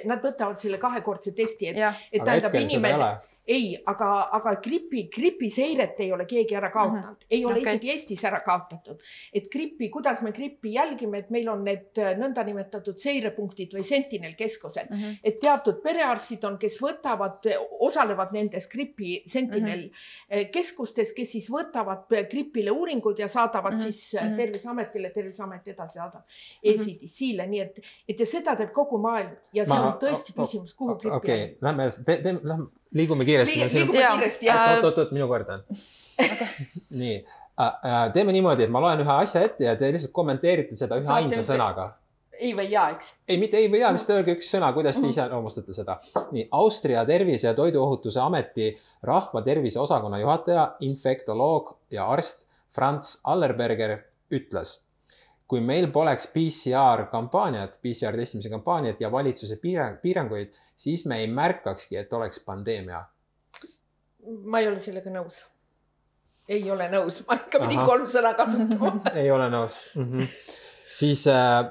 Nad võtavad selle kahekordse testi, et, et tähendab inimene ei, aga, aga gripi, gripiseiret ei ole keegi ära kaotanud mm, -hmm. ei ole okay. isegi Eestis ära kaotatud. et gripi, kuidas me grippi jälgime, et meil on need äh, nõndanimetatud seirepunktid või sentinelkeskused mm, -hmm. et teatud perearstid on, kes võtavad, osalevad nendes gripi sentinel mm -hmm. keskustes, kes siis võtavad gripile uuringud ja saadavad mm -hmm. siis mm -hmm. Terviseametile, Terviseamet edasi saadab mm -hmm. ECDC-le, nii et, et ja seda teeb kogu maailm ja see Ma, on tõesti küsimus, kuhu gripp okay. jääb. Lähme, lähme liigume kiiresti Liig. liigume ja. kiiresti jah. oot, oot, oot, minu kord on okay. nii teeme niimoodi, et ma loen ühe asja ette ja te lihtsalt kommenteerite seda ühe ainsa sõnaga. ei või jaa, eks? ei, mitte ei või jaa, lihtsalt öelge üks sõna, kuidas te mhm. iseloomustate seda. nii, Austria Tervise ja Toiduohutuse Ameti rahvatervise osakonna juhataja, infektoloog ja arst Franz Allerberger ütles kui meil poleks PCR kampaaniat, PCR testimise kampaaniat ja valitsuse piirang, piiranguid, siis me ei märkakski, et oleks pandeemia. ma ei ole sellega nõus. ei ole nõus, ma ikka pidin kolm sõna kasutama ei ole nõus mm. -hmm. siis äh....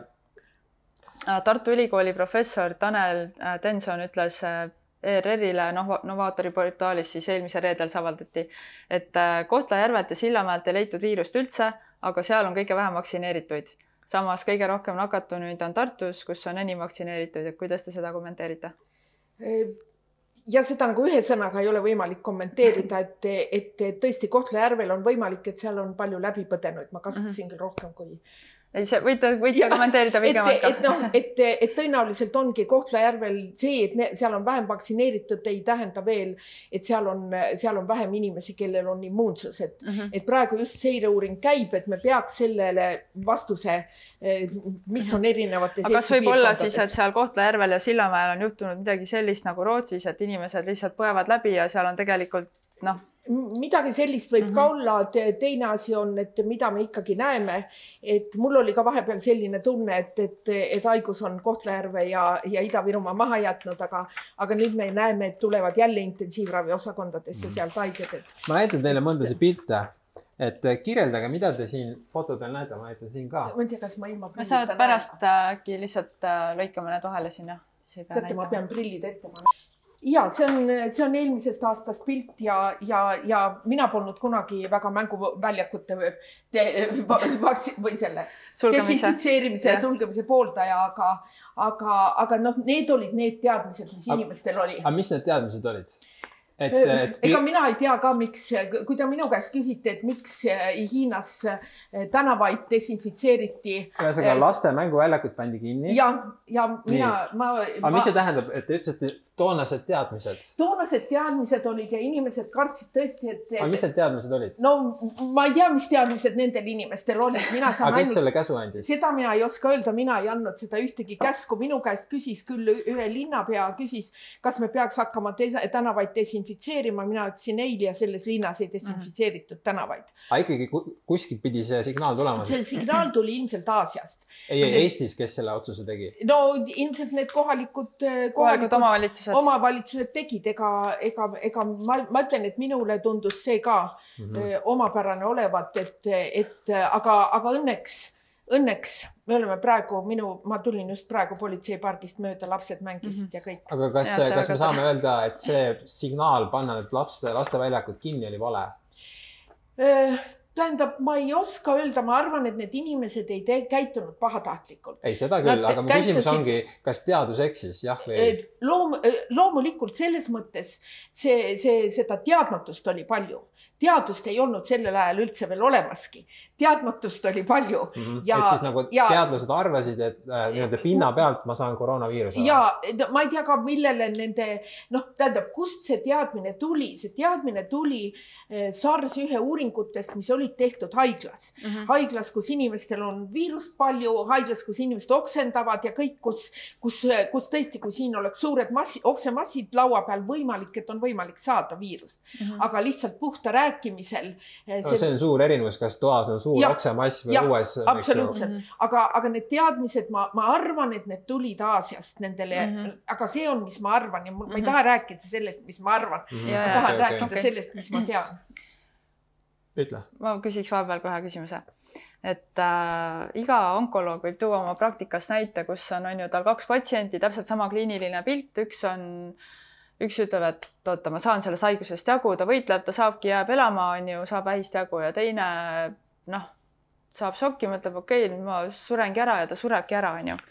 Tartu Ülikooli professor Tanel äh, Tenson ütles äh, ERR-ile noh, Novaatori portaalis siis eelmisel reedel see avaldati, et äh, Kohtla-Järvelt ja Sillamäelt ei leitud viirust üldse, aga seal on kõige vähem vaktsineerituid. samas kõige rohkem nakatunuid on Tartus, kus on enim vaktsineerituid, et kuidas te seda kommenteerite? Ja seda nagu ühe sõnaga ei ole võimalik kommenteerida, et, et tõesti Kohtla-Järvel on võimalik, et seal on palju läbipõdenuid, ma kasutasin küll rohkem kui ei, see võite, võite kommenteerida pikemalt ka. et noh, et, et tõenäoliselt ongi Kohtla-Järvel see, et ne, seal on vähem vaktsineeritud, ei tähenda veel, et seal on, seal on vähem inimesi, kellel on immuunsus, et mm, -hmm. et praegu just seireuuring käib, et me peaks sellele vastuse, mis on erinevates. aga kas võib olla siis, et seal Kohtla-Järvel ja Sillamäel on juhtunud midagi sellist nagu Rootsis, et inimesed lihtsalt põevad läbi ja seal on tegelikult noh midagi sellist võib mm -hmm. ka olla, teine asi on, et mida me ikkagi näeme, et mul oli ka vahepeal selline tunne, et, et, et haigus on Kohtla-Järve ja, ja Ida-Virumaa maha jätnud, aga, aga nüüd me näeme, et tulevad jälle intensiivraviosakondadesse mm -hmm. sealt haiged, et. ma näitan teile mõndasid pilte et kirjeldage, mida te siin fotodel näete, ma näitan siin ka. ma ei tea, kas ma ilma. me saad pärast äkki lihtsalt lõikame need vahele sinna. teate, ma pean prillid ette panema ja see on, see on eelmisest aastast pilt ja, ja, ja mina polnud kunagi väga mänguväljakute või selle desinfitseerimise ja sulgemise pooldaja, aga, aga, aga noh, need olid need teadmised, mis inimestel oli. aga mis need teadmised olid? Et, et. ega mina ei tea ka, miks, kui te minu käest küsite, et miks Hiinas tänavaid desinfitseeriti. ühesõnaga laste mänguväljakud pandi kinni. ja, ja mina, ma. aga mis see tähendab, et te ütlesite toonased teadmised? toonased teadmised olid ja inimesed kartsid tõesti, et.... aga mis need teadmised olid? no ma ei tea, mis teadmised nendel inimestel olid, mina saan. aga kes ainult... selle käsu andis? seda mina ei oska öelda, mina ei andnud seda ühtegi käsku, minu käest küsis küll ühe linnapea, küsis, kas me peaks hakkama tänavaid desinfitseerima desinfitseerima, mina ütlesin ei ja selles linnas ei desinfitseeritud -hmm. tänavaid. aga ikkagi kuskilt pidi see signaal tulema? see signaal tuli ilmselt Aasiast. ei, ei Eestis, kes selle otsuse tegi? no ilmselt need kohalikud, eh, kohalikud omavalitsused, omavalitsused tegid, ega, ega, ega ma, ma ütlen, et minule tundus see ka mm -hmm. omapärane olevat, et, et aga, aga õnneks õnneks me oleme praegu minu, ma tulin just praegu politseipargist mööda, lapsed mängisid mm -hmm. ja kõik. aga kas, kas me saame öelda, et see signaal panna need laste, lasteväljakud kinni oli vale? Äh, tähendab, ma ei oska öelda, ma arvan, et need inimesed ei tee, käitunud pahatahtlikult. ei, seda küll, aga mu käitusid... küsimus ongi, kas teadus eksis, jah või ei? loom-, loomulikult selles mõttes see, see, seda teadmatust oli palju teadust ei olnud sellel ajal üldse veel olemaski, teadmatust oli palju mm. -hmm. ja, et siis nagu ja, teadlased arvasid, et äh, nii-öelda pinna pealt ma saan koroonaviiruse. ja ma ei tea ka, millele nende noh, tähendab, kust see teadmine tuli, see teadmine tuli äh, SARS ühe uuringutest, mis olid tehtud haiglas mm. -hmm. haiglas, kus inimestel on viirust palju, haiglas, kus inimesed oksendavad ja kõik, kus, kus, kus tõesti, kui siin oleks suured massi, oksemassid laua peal, võimalik, et on võimalik saada viirust mm. -hmm. aga lihtsalt puhta rääkimisega rääkimisel see.... No, see on suur erinevus, kas toas on suur oksemass või ja, õues. absoluutselt, aga, aga need teadmised, ma, ma arvan, et need tulid Aasiast nendele mm, -hmm. aga see on, mis ma arvan ja ma, ma ei taha rääkida sellest, mis ma arvan mm. -hmm. ma tahan okay, rääkida okay. sellest, mis ma tean. ütle. ma küsiks vahepeal kohe küsimuse et äh, iga onkoloog võib tuua oma praktikast näite, kus on, on ju tal kaks patsienti, täpselt sama kliiniline pilt, üks on äh, üks ütleb, et oota, ma saan sellest haigusest jagu, ta võitleb, ta saabki, jääb elama, on ju, saab vähist jagu ja teine noh, saab šokki, mõtleb, okei okay,, ma surengi ära ja ta surebki ära, on ju.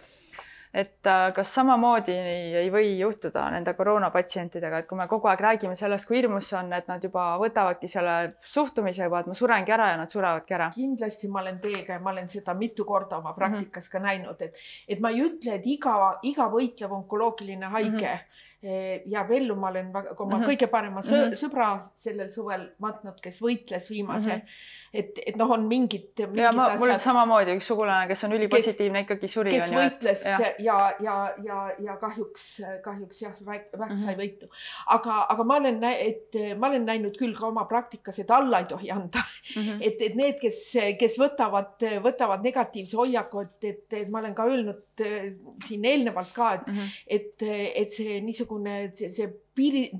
et äh, kas samamoodi ei või juhtuda nende koroonapatsientidega, et kui me kogu aeg räägime sellest, kui hirmus see on, et nad juba võtavadki selle suhtumise juba, et ma surengi ära ja nad surevadki ära. kindlasti ma olen teiega ja ma olen seda mitu korda oma praktikas mm -hmm. ka näinud, et, et ma ei ütle, et iga, iga võitlev onkoloogiline haige mm -hmm jääb ellu, ma olen väga, oma mm -hmm. kõige parema sõ mm -hmm. sõbra sellel suvel matnud, kes võitles viimase mm, -hmm. Et, et noh, on mingid, mingid. ja ma, mul samamoodi üks sugulane, kes on ülipositiivne, ikkagi suri. kes võitles et, ja, ja, ja, ja, ja kahjuks, kahjuks jah, vähk mm -hmm. sai võitu. aga, aga ma olen, et ma olen näinud küll ka oma praktikas, et alla ei tohi anda mm. -hmm. et, et need, kes, kes võtavad, võtavad negatiivse hoiaku, et, et, et ma olen ka öelnud äh, siin eelnevalt ka, et mm, -hmm. et, et see niisugune see, see piiri,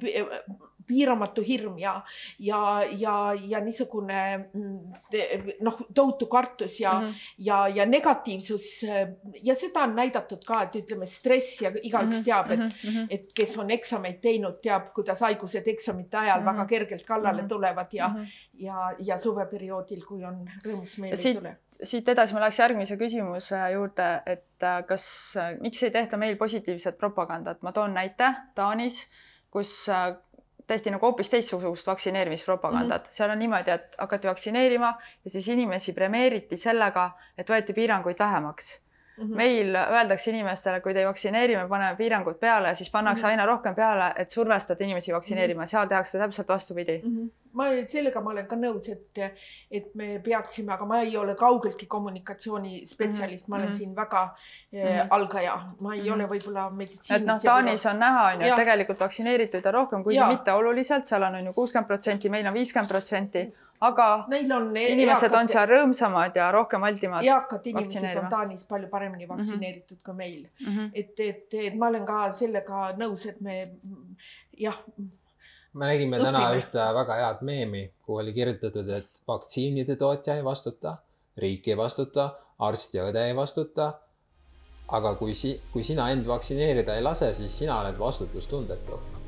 piiramatu hirm ja, ja, ja, ja niisugune mm, noh, tohutu kartus ja mm, -hmm. ja, ja negatiivsus ja seda on näidatud ka, et ütleme, stress ja igaüks mhm, teab, et mm, -hmm. et kes on eksameid teinud, teab, kuidas haigused eksamite ajal mm -hmm. väga kergelt kallale mhm. tulevad ja mm, -hmm. ja, ja suveperioodil, kui on rõõmus meel ei tule siit edasi ma läheks järgmise küsimuse juurde, et äh, kas, äh, miks ei tehta meil positiivset propagandat, ma toon näite Taanis, kus tehti nagu hoopis teistsugust vaktsineerimispropagandat mm, -hmm. seal on niimoodi, et hakati vaktsineerima ja siis inimesi premeeriti sellega, et võeti piiranguid vähemaks -hmm. meil öeldakse inimestele, kui te ei vaktsineeri, me paneme piirangud peale, siis pannakse mm -hmm. aina rohkem peale, et survestada inimesi vaktsineerima mm, -hmm. seal tehakse täpselt vastupidi mm. -hmm ma sellega ma olen ka nõus, et, et me peaksime, aga ma ei ole kaugeltki kommunikatsioonispetsialist mm, -hmm. ma olen mm -hmm. siin väga mm -hmm. algaja, ma ei mm -hmm. ole võib-olla meditsiinis. et noh, Taanis on näha, on ju, tegelikult vaktsineerituid on rohkem, kuigi mitte oluliselt, seal on on ju kuuskümmend protsenti, meil on viiskümmend protsenti aga Neil on inimesed eakad, on seal rõõmsamad ja rohkem altimad. eakad inimesed on Taanis palju paremini mhm. vaktsineeritud mm -hmm. kui meil mm. -hmm. et, et, et ma olen ka sellega nõus, et me jah me nägime täna Õpime. ühte väga head meemi, kuhu oli kirjutatud, et vaktsiinide tootja ei vastuta, riik ei vastuta, arst ja õde ei vastuta. aga kui si-, kui sina end vaktsineerida ei lase, siis sina oled vastutustundetu